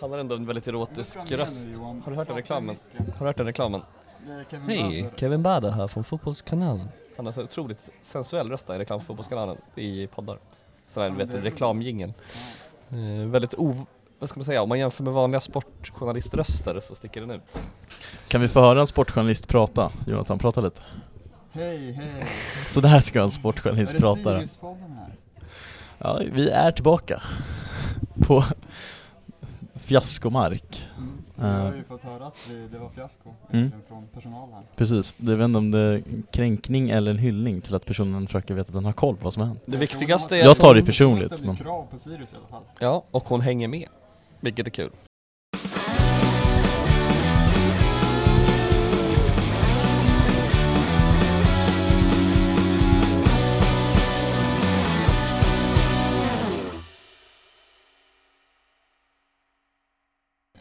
Han har ändå en väldigt erotisk röst. Har du hört den reklamen? Har du hört den reklamen? Det är Kevin Hej, Bader. Kevin Bader här från Fotbollskanalen. Han har så otroligt sensuell röst där i reklam för Fotbollskanalen i poddar. Sån här, du vet, det är- reklamjingel. Eh, väldigt o... Vad ska man säga? Om man jämför med vanliga sportjournaliströster så sticker den ut. Kan vi få höra en sportjournalist prata? Jonathan, prata lite. Hej, hej. Så där ska en Är sportjournalist det prata. Sirius-podden här? Ja, vi är tillbaka. På fiaskomark. Mm. Eh. Jag har ju fått höra att vi, det var fiasko Mm. från personal här. Precis. Jag vet inte om det är en kränkning eller en hyllning till att personen försöker veta att den har koll på vad som har hänt. Det viktigaste är Jag tar det personligt, men- krav på Sirius i alla fall. Ja, och hon hänger med. Vilket är kul.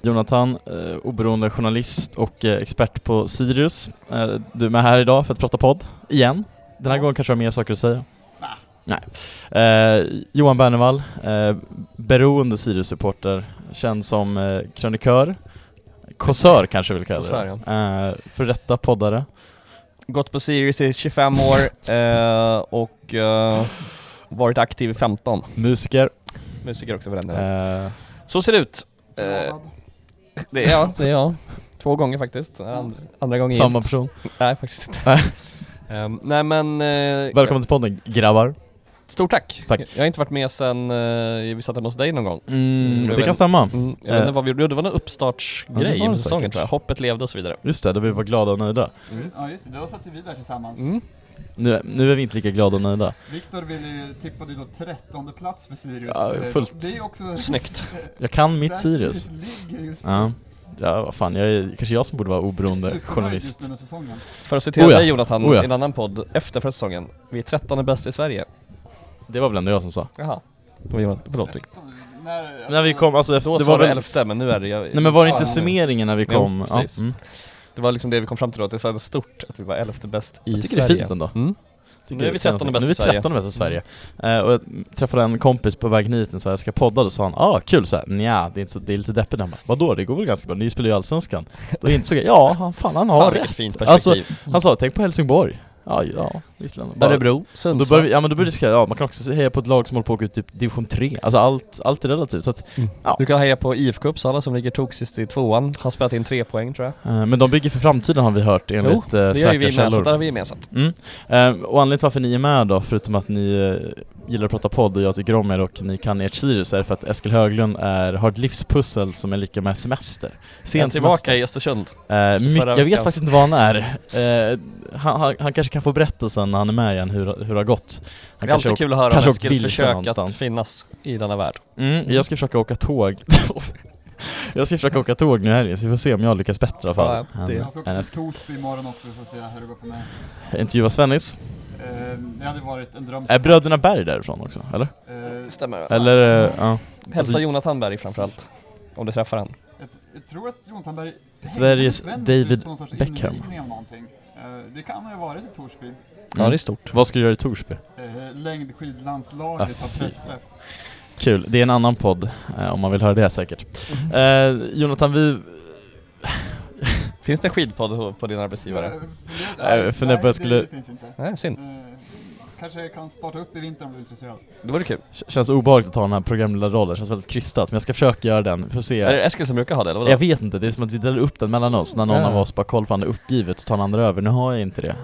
Jonathan, eh, oberoende journalist och eh, expert på Sirius. Eh, du är med här idag för att prata podd, igen. Den här Ja. gången kanske du har mer saker att säga? Nah. Nej. Eh, Johan Bernevall, eh, beroende Sirius-supporter, känd som eh, krönikör, kåsör kanske vi vill kalla det. Eh, för detta poddare. Gått på Sirius i 25 år eh, och eh, varit aktiv i 15. Musiker. Musiker också för den delen. Eh, Så ser det ut. Eh, Förvånad. Det är jag, det är jag. Två gånger faktiskt. Andra, andra gången samma gift. person. Nej, faktiskt inte. Nej. Ehm, nej men... eh, Välkommen till podden, grabbar. Stort tack. Tack. Jag har inte varit med sen uh, vi satt hemma hos dig någon gång. Mm, det vet- kan stämma. Mm, jag vet inte vad vi gjorde, det var någon Ja, uppstartsgrej var i säsongen tror jag. Hoppet levde och så vidare. Just det, då vi var glada och nöjda. Mm. Ja just det, då satt vi där tillsammans. Nu, nu är vi inte lika glada och nöjda. Viktor ville tippade ju då 13 plats för Sirius. Ja, fullt. Det är också... Snyggt. Jag kan där mitt Sirius. Sirius ligger just nu. Ja. Ja, vad fan, jag är, kanske jag som borde vara oberoende journalist. För att citera Oh ja. dig Jonathan, Oh ja. i en annan podd efter förra säsongen. Vi är 13 bäst i Sverige. Det var väl ändå jag som sa. Jaha. Det var Jonathan, förlåt. Rick. 13, när, När vi kom, alltså efter, Då det var väl... elfte, men nu är det jag, Nej men var det Ja, inte ja. summeringen när vi Jo, kom? Ja, precis. mm. Det var liksom det vi kom fram till då, att det var stort att vi var elfte bäst i Jag tycker Sverige. det är fint ändå. Mm. Nu är vi ser 13 någonting. bäst Nu är i vi Sverige. 13 bäst i Sverige. Eh, och jag träffade en kompis på vägen hit och sa jag ska podda, då sa han ah kul så här, nja, det är, inte så, det är lite deppigt. Han bara, vadå det går väl ganska bra, ni spelar ju Allsvenskan. Då insåg jag, ja han, fan han har Fan rätt. fint Alltså, perspektiv. Han sa, tänk på Helsingborg. Ja, ja. Bara- Örebro, Och Då Sundsvall. börjar vi, ja men då börjar vi diskutera, ja man kan också heja på ett lag som håller på att åka ut typ division 3, alltså allt, allt är relativt så att, Ja. Du kan heja på IFK Uppsala som ligger toksist i tvåan, har spelat in tre poäng tror jag. eh, Men de bygger för framtiden har vi hört enligt eh, det gör ju säkra vi med, så källor där har vi gemensamt. mm. eh, Och anledningen till varför ni är med då, förutom att ni eh, gillar att prata podd och jag tycker om er och ni kan ert Sirius, är för att Eskil Höglund är, har ett livspussel som är lika med semester Jag är Sen tillbaka semester i Östersund. Eh, mycket, jag vet faktiskt inte var han är. Eh, han, han, han kanske kan få berätta sen när han är med igen hur, hur det har gått. Han Det är alltid åkt- kul att höra om Eskils försök någonstans. att finnas i denna värld. Mm, jag ska försöka åka tåg. jag ska försöka åka tåg nu helgen så vi får se om jag lyckas bättre i alla fall. Ja, det- Jag ska åka till Torsby imorgon också för att se hur det går för mig. intervjua Svennis. Eh, det hade varit en dröm. Är bröderna Berg därifrån också, eller? Eh, Stämmer. Eller, eh, ja. Hälsa Jonathan Berg framförallt. Om du träffar han. Jag, jag tror att Jonathan Berg Sveriges David Beckham. det kan ha varit i Torsby. Ja det är stort. Vad ska du göra i Torsby? Eh, längdskidlandslaget Ah, har pressträff. Kul, det är en annan podd eh, om man vill höra det säkert. Eh, Jonathan, vi... Finns det en skidpodd på din arbetsgivare? Eh, Nej, funderar på jag nej, skulle- Det, det finns inte. Nej, synd. Kanske jag kan starta upp i vinter om du är intresserad. Det vore kul. K- Känns obehagligt att ta den här programledarrollen, känns väldigt krystat, men jag ska försöka göra den, får se. Är det Eskil som brukar ha det eller vadå? Jag vet inte, det är som att vi delar upp den mellan oss när någon Ja. av oss bara kollar på andra uppgivet så tar den andra över. Nu har jag inte det.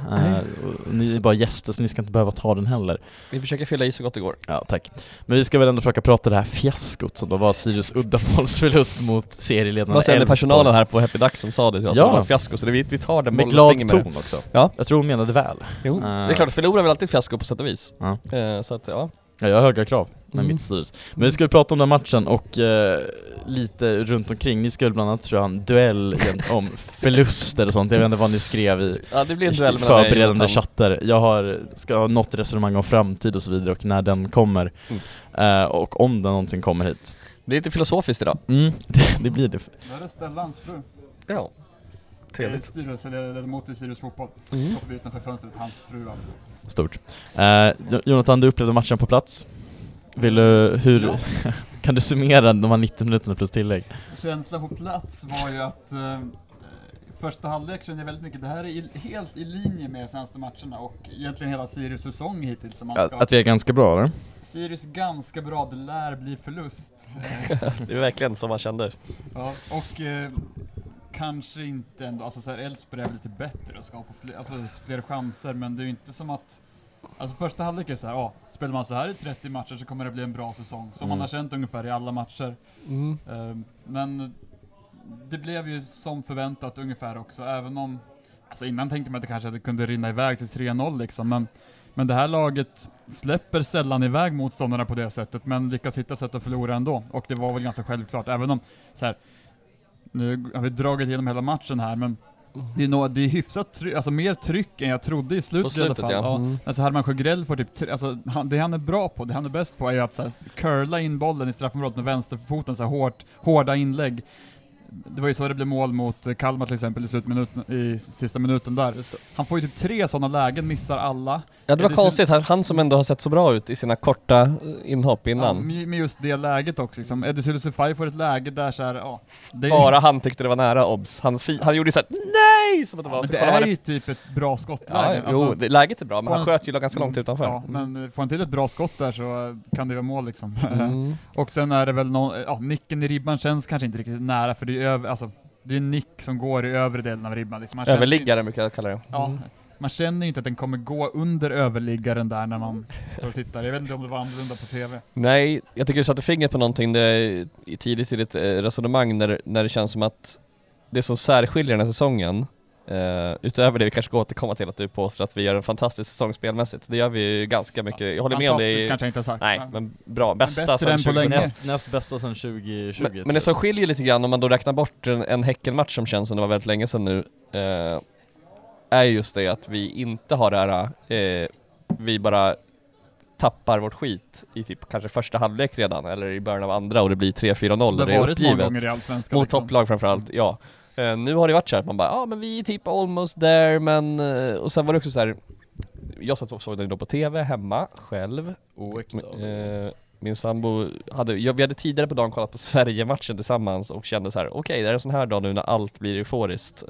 Och ni är bara gäster så ni ska inte behöva ta den heller. Vi försöker fylla i så gott det går. Ja, tack. Men vi ska väl ändå försöka prata det här fiaskot som då var Sirius uddamålsförlust mot serieledarna Vad säger personalen här på Happy Duck som sa det till oss? Ja. Det var ett fiasko, så det, vi, vi tar den Med glad ton också. Ja. Jag tror hon menade väl. det. Jo, Eh. det är klart, förlora är väl alltid fiasko på sätt och vis. Ja. Eh, så att ja. Ja, jag har höga krav med Mm. mitt Sirius. Men vi ska prata om den matchen och eh, lite runt omkring. Ni ska väl bland annat tror jag ha en duell om förluster och sånt. Jag vet inte vad ni skrev i ja, det blir en i duell och förberedande chatter. Jag har, ska ha något resonemang om framtid och så vidare och när den kommer. Mm. Eh, och om den någonsin kommer hit. Det är lite filosofiskt idag. Mm, det, det blir det. Där är Stellans fru. Ja. Eh, Styrelseledamot i Sirius Fotboll. Mm. Får utanför fönstret, hans fru alltså. Stort. Eh, Jo- Jonathan, du upplevde matchen på plats. Vill du, hur... Ja. Kan du summera de här 90 minuterna plus tillägg? Känslan på plats var ju att eh, första halvlek kände jag väldigt mycket, det här är i, helt i linje med senaste matcherna och egentligen hela Sirius säsong hittills. Som man Att, ska. att vi är ganska bra eller? Sirius ganska bra, det lär bli förlust. Det är verkligen som man kände. Ja, och eh, kanske inte ändå, alltså såhär Elfsborg är lite bättre och skapar fler, alltså, fler chanser, men det är ju inte som att Alltså första halvlek är såhär, ja, spelar man så här i 30 matcher så kommer det bli en bra säsong, som man Mm. har känt ungefär i alla matcher. Mm. Eh, men det blev ju som förväntat ungefär också, även om Alltså innan tänkte man att det kanske hade kunde rinna iväg till 3-0 liksom, men men det här laget släpper sällan iväg motståndarna på det sättet, men lyckas hitta sätt att förlora ändå. Och det var väl ganska självklart, även om så här, nu har vi dragit igenom hela matchen här, men det är, nog, det är hyfsat tryck, alltså mer tryck än jag trodde i slutet, slutet i alla fall. ja. Mm. Alltså Herman Sjögrell får typ, alltså han, det han är bra på, det han är bäst på är ju att så här, curla in bollen i straffområdet med vänsterfoten, så här hårt, hårda inlägg. Det var ju så det blev mål mot Kalmar till exempel i slutminuten, i sista minuten där. Han får ju typ tre sådana lägen, missar alla. Ja det var det konstigt, han, han som ändå har sett så bra ut i sina korta eh, inhopp Ja, innan. med, med just det läget också liksom. Eddie Sulusufaj får ett läge där så här, ja. Det, Bara han tyckte det var nära obs. Han, han gjorde såhär NEJ! Som att det ja, var men så det är ju typ ett bra skottläge. Ja, Alltså, jo, det, läget är bra, men han sköt ju ganska långt utanför. Ja, men eh, får han till ett bra skott där så eh, kan det vara mål liksom. Mm. Och sen är det väl någon, ja, nicken i ribban känns kanske inte riktigt nära för det är ju över, alltså, det är en nick som går i övre delen av ribban liksom. Man känner ju- Överliggare brukar jag kalla det. Ja, Mm. man känner ju inte att den kommer gå under överliggaren där när man står och tittar. Jag vet inte om det var annorlunda på TV. Nej, jag tycker du satte fingret på någonting det tidigt i ditt eh, resonemang när, när det känns som att det som särskiljer den här säsongen eh, utöver det vi kanske ska återkomma till att du påstår att vi gör en fantastisk säsong spelmässigt. Det gör vi ju ganska mycket. Jag håller med om det. Fantastiskt i- kanske jag inte har sagt. Nej, men bra. Bästa sen än på 2017. länge. Näst, näst bästa sedan 2020 Men, men det som skiljer lite grann om man då räknar bort en, en Häckenmatch som känns som det var väldigt länge sedan nu eh, är just det att vi inte har det här, eh, vi bara tappar vårt skit i typ kanske första halvlek redan eller i början av andra och det blir 3-4-0 det och det har är varit många uppgivet. gånger i Allsvenskan. Mot liksom. topplag framförallt, ja. Eh, nu har det varit så här att man bara, ja ah, men vi är typ almost there men, eh, och sen var det också så här. jag satt och såg den då på TV hemma själv. Oäkta. Eh, min sambo hade, ja, vi hade tidigare på dagen kollat på Sverige-matchen tillsammans och kände så här: okej det är en sån här dag nu när allt blir euforiskt.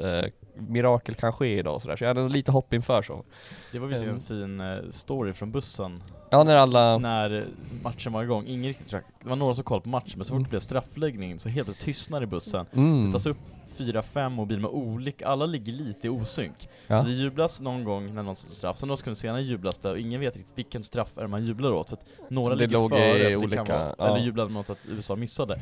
Mirakel kan ske idag och sådär, så jag hade lite hopp inför så. Det var visst Ehm. en fin eh, story från bussen Ja när alla, när eh, matchen var igång. Ingen riktigt track. Det var några som kollade på matchen men så fort Mm. det blev straffläggning så helt plötsligt tystnar i bussen. mm, Det tas upp fyra, fem mobiler med olika, alla ligger lite i osynk. Ja. Så det jublas någon gång när någon sätter straff, sen några sekunder senare jublas det och ingen vet riktigt vilken straff är man jublar åt. För att några Det ligger före så olika- vara, ja. eller jublade åt att USA missade. Eh,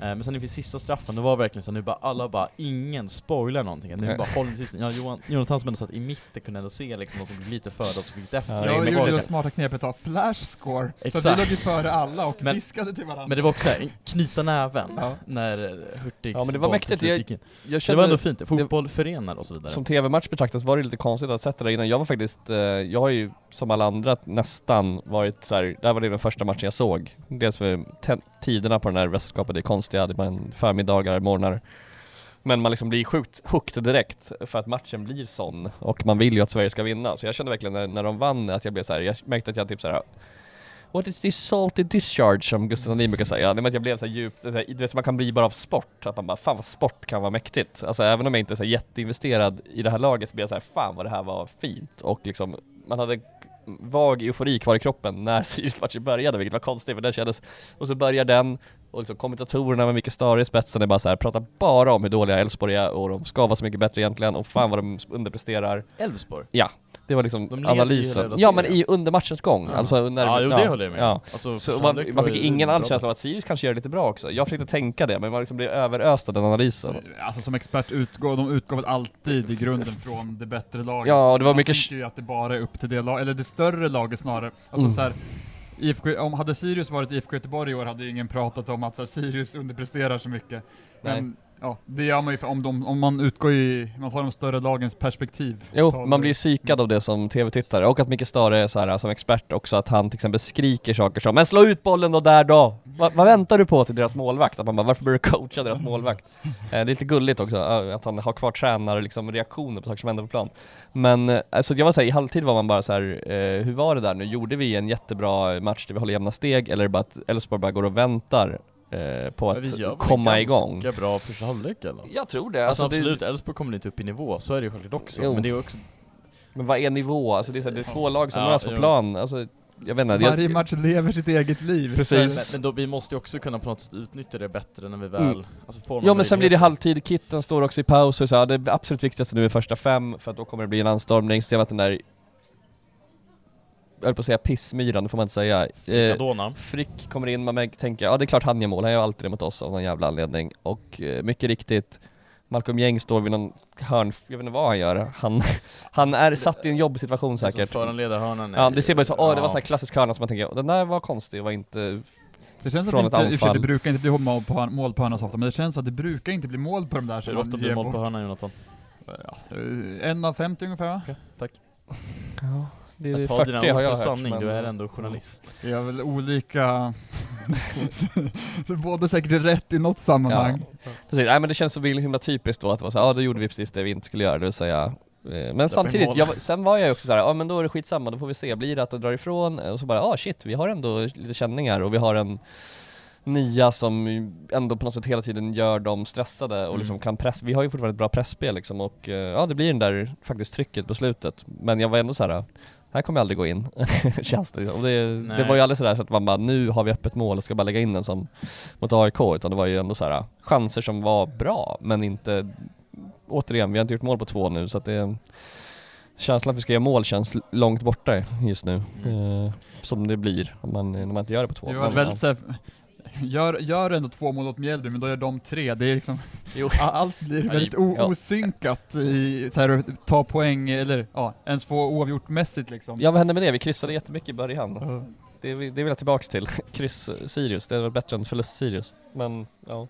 men sen inför sista straffen, det var verkligen så nu bara alla bara, ingen spoilar någonting. Nu bara håll tyst. Ja, Johan, Jonathan som ändå satt i mitten kunde ändå se liksom de som gick lite före och som gick efter. Ja, det Jag gjorde det smarta knepet av flash score, så Exakt. vi låg ju före alla och Men- viskade till varandra. Men det var också här, knyta näven Ja. när eh, Hurtigs Ja, men det var mäktigt. Jag- jag Så det var ändå kände, fint, fotboll förenar och så vidare. som TV-match betraktas var det lite konstigt att ha sett det där innan. Jag var faktiskt, eh, jag har ju som alla andra nästan varit så här. det här var det den första matchen jag såg. Dels för tiderna på den här mästerskapet är konstiga, det är man förmiddagar, morgnar. Men man liksom blir sjukt hooked direkt för att matchen blir sån och man vill ju att Sverige ska vinna. Så jag kände verkligen när, när de vann att jag blev så här. jag märkte att jag typ så här. What is this salty discharge som Gustav Ahlin brukar säga? Det men att jag blev så djupt, du vet man kan bli bara av sport, att man bara fan vad sport kan vara mäktigt. Alltså även om jag inte är så jätteinvesterad i det här laget så blev jag så här, fan vad det här var fint och liksom man hade vag eufori kvar i kroppen när Sirius-matchen började, vilket var konstigt för det kändes Och så börjar den, och liksom kommentatorerna med Micke Stare i spetsen är bara så här, pratar bara om hur dåliga Elfsborg är och de ska vara så mycket bättre egentligen och fan vad de underpresterar Elfsborg? Det var liksom De analysen. Ja men i under matchens gång, Ja. alltså när Ja, jo det håller jag med ja. Alltså, Så man, man fick ingen bra alls känsla bättre. av att Sirius kanske gör det lite bra också. Jag försökte tänka det, men man liksom blev överöst av den analysen. Alltså som expert utgår, de utgår väl alltid i grunden från det bättre laget. Ja, och det var Man mycket- tänker ju att det bara är upp till det laget, eller det större laget snarare. Alltså Mm. så här, IFK, om hade Sirius varit IFK Göteborg i år hade ju ingen pratat om att här, Sirius underpresterar så mycket. Men ja, det gör man ju för om, de, om man utgår i, man tar de större lagens perspektiv. Jo, man blir psykad av det som TV-tittare och att Micke Stare är så här som expert också, att han till exempel skriker saker som 'Men slå ut bollen då där då!' Va, vad väntar du på till deras målvakt? Att man bara 'Varför börjar du coacha deras målvakt?' eh, Det är lite gulligt också, att han har kvar tränare liksom reaktioner på saker som händer på plan Men, eh, alltså jag var såhär, i halvtid var man bara så här, eh, hur var det där nu? Gjorde vi en jättebra match där vi håller jämna steg, eller är det bara att Elfsborg bara går och väntar eh, på vi gör att väl komma en igång. ganska bra första halvlek eller? Jag tror det. Alltså, Alltså, absolut, Elfsborg kommer inte upp i nivå, så är det ju självklart också. Jo. Men det är också, men vad är nivå? Alltså det är, så här, det är två lag som Ja, på jo. plan. Alltså, jag vet inte. Varje jag, match lever sitt eget liv. Precis. men, men då, vi måste ju också kunna på något sätt utnyttja det bättre när vi väl, Mm. alltså får Ja men sen blir det halvtid, kitten står också i paus och så här, det absolut viktigaste nu är första fem för att då kommer det bli en anstormning, ser man att den där höll på att säga pissmyran, det får man inte säga. Eh. Frick kommer in, man tänker ja det är klart han gör mål, han gör alltid det mot oss av någon jävla anledning. Och eh, mycket riktigt, Malcolm Gäng står vid någon hörn, jag vet inte vad han gör. Han, han är satt i en jobbig situation Den som säkert. föranleder hörnan Ja ju- det ser bara ut så, åh det var så här klassisk hörna som man tänker, den där var konstig och var inte... Det känns Från att ett det, inte, anfall. det brukar inte bli mål på, mål på hörna så ofta, men det känns att det brukar inte bli mål på de där som Hur ofta man blir mål på bort. hörnan Jonathan? Ja, eh, en av 50 ungefär va? Tack. Ja, det är Jag tar 40 dina har jag hört. sanning, men- du är ändå journalist. Vi har väl olika... så båda säkert rätt i något sammanhang. Precis, nej men det känns så himla typiskt då att det var så här, ja då gjorde vi precis det vi inte skulle göra, det vill säga eh, men Släppa in samtidigt, jag, sen var jag ju också såhär, ja men då är det skitsamma, då får vi se, blir det att de drar ifrån? Och så bara, ja ah, shit, vi har ändå lite känningar och vi har en nia som ändå på något sätt hela tiden gör dem stressade och Mm. liksom kan press, vi har ju fortfarande ett bra pressspel liksom och eh, ja det blir den där faktiskt trycket på slutet. Men jag var ändå så här. Här kommer jag aldrig gå in, känns det och det, det var ju aldrig sådär så att man bara, nu har vi öppet mål och ska bara lägga in den som mot AIK, utan det var ju ändå så här chanser som var bra, men inte, återigen, vi har inte gjort mål på två nu så att det Känslan att vi ska göra mål känns långt borta just nu, Mm. eh, som det blir om man, när man inte gör det på två. Det var väldigt gör, gör ändå två mål åt Mjällby, men då gör de tre. Det är liksom, allt blir väldigt ja. osynkat i så här, ta poäng, eller ja, ens få oavgjort mässigt liksom. Ja vad hände med det? Vi kryssade jättemycket i början. Ja. Det, vill- det vill jag tillbaks till. Kryss Sirius, det var bättre än förlust Sirius. Men ja.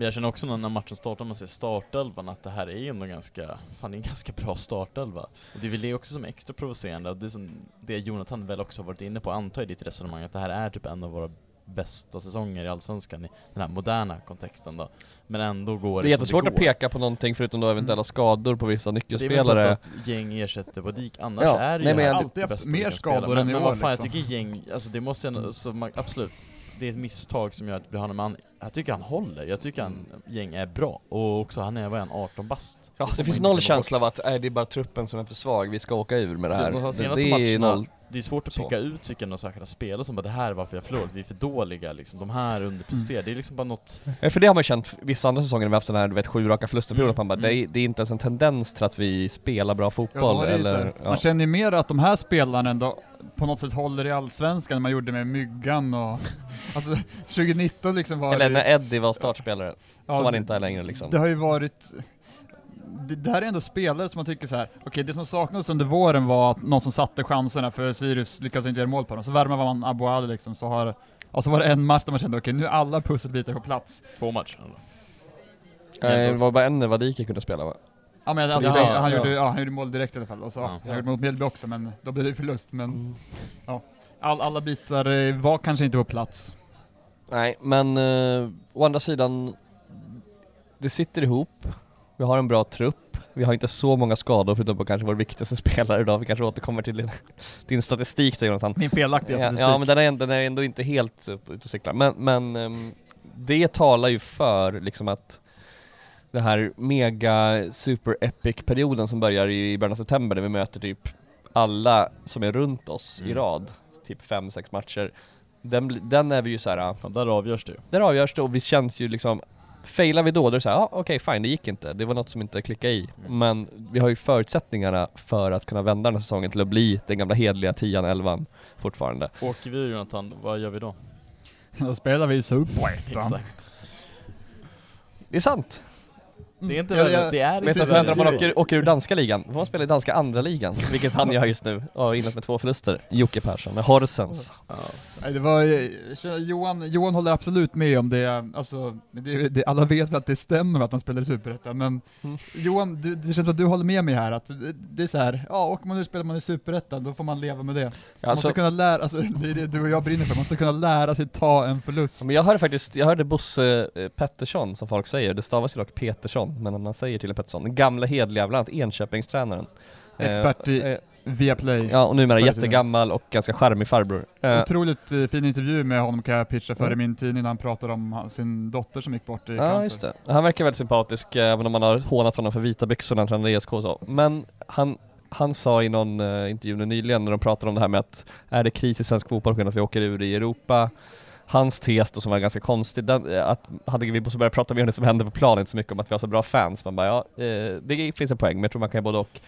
Men jag känner också när när matchen startar, man ser startelvan, att det här är ändå ganska, fan det är en ganska bra startelva. Och det är väl det också som är extra provocerande, det som det Jonathan väl också har varit inne på, antar i ditt resonemang, att det här är typ en av våra bästa säsonger i Allsvenskan i den här moderna kontexten då. Men ändå går Det det, är jättesvårt att peka på någonting förutom då eventuella skador på vissa Det är väl nyckelspelare. att gäng ersätter Wadik, annars Ja, är det nej, ju men jag- alltid haft mer skador än men, i men år, vad fan, liksom. jag tycker gäng, alltså det måste ändå, så man, absolut, det är ett misstag som gör att det blir honom, men han, jag tycker han håller, jag tycker han, gäng är bra, och också han är, vad är han, 18 bast? Ja, det finns inte noll känsla bort. av att äh, det är bara truppen som är för svag, vi ska åka ur med det här. Det- de Det, senaste det är matcherna- noll. Det är svårt att peka ut vilka de särskilda spelare som bara det här är varför jag förlorat, vi är för dåliga liksom, de här underpresterar, det är liksom bara något Ja, För det har man känt vissa andra säsonger när vi har haft den här du vet, sju raka förlusterperioden, Mm, att man bara, mm. det, är, det är inte ens en tendens till att vi spelar bra Ja, fotboll så eller... Ja. Man känner ju mer att de här spelarna ändå på något sätt håller i Allsvenskan än man gjorde med Myggan och... Alltså 2019 liksom var Eller det, när Eddie var startspelare, ja, som han det- inte är längre liksom. Det har ju varit... Det, det här är ändå spelare som man tycker så här. okej det som saknades under våren var att någon som satte chanserna för Sirius lyckades inte göra mål på dem. Så värmar man Abu Ali liksom, så har... Och så var det en match där man kände okej nu är alla pusselbitar på plats. två matcher. Nej, det var bara en när Vadike kunde spela va? Ja men alltså, det, han, ja. gjorde, ja, han gjorde mål direkt i alla fall, och så, Ja. han gjorde mål mot Mjällby också men då blev det förlust. Men Mm. all, alla bitar eh, var kanske inte på plats. Nej, men eh, å andra sidan, det sitter ihop. Vi har en bra trupp. Vi har inte så många skador förutom på kanske vår viktigaste spelare idag. Vi kanske återkommer till din, din statistik där Jonathan. Min felaktiga Ja, statistik. ja men den är, den är ändå inte helt ute och cyklar. Men, men ehm, det talar ju för liksom att det här mega super epic perioden som börjar i början av september där vi möter typ alla som är runt oss i Mm. rad, typ fem sex matcher. Den, den är vi ju såhär, Ja, där avgörs det ju. där avgörs det och vi känns ju liksom Failar vi då, då är det såhär, ja okej fine, det gick inte. Det var något som inte klickade i. Mm. Men vi har ju förutsättningarna för att kunna vända den här säsongen till att bli den gamla hedliga tian, elvan fortfarande. Åker vi Jonathan, vad gör vi då? Då spelar vi Superettan. Exakt. Det är sant! Det är inte Ja, väl, ja. det är Vet du vad så- som händer om man åker, åker ur danska ligan? Får man spela i danska andra ligan, vilket han gör just nu. Och har inlett med två förluster. Jocke Persson med Horsens. Nej, det var, Johan, Johan håller absolut med om det, alltså, det, det, alla vet väl att det stämmer att man spelar i Superettan, men Mm. Johan, du, det känns som att du håller med mig här, att det, det är så här, ja åker man nu spelar man i Superettan, då får man leva med det. Man Alltså, måste kunna lära, alltså, det är det du och jag brinner för, man måste kunna lära sig ta en förlust. men jag hörde faktiskt, jag hörde Bosse eh, Pettersson som folk säger, det stavas ju dock Petersson, men man säger till Pettersson, gamla hedliga, bland annat Enköpingstränaren. Eh, Expert i- eh, via Play. Ja, och numera jättegammal och ganska charmig farbror. Eh, Otroligt eh, fin intervju med honom kan jag pitcha för Mm. i min tidning när han pratar om sin dotter som gick bort i Ja, cancer. just det. Han verkar väldigt sympatisk, även om man har hånat honom för vita byxor när han tränade ESK och så. Men han, han sa i någon intervju nyligen när de pratade om det här med att är det kris i svensk fotboll på grund av att vi åker ur i Europa? Hans tes då som var ganska konstig, den, eh, att hade vi så började prata mer om det som hände på planen, inte så mycket om att vi har så bra fans. Man bara ja, eh, det finns en poäng, men jag tror man kan göra både och.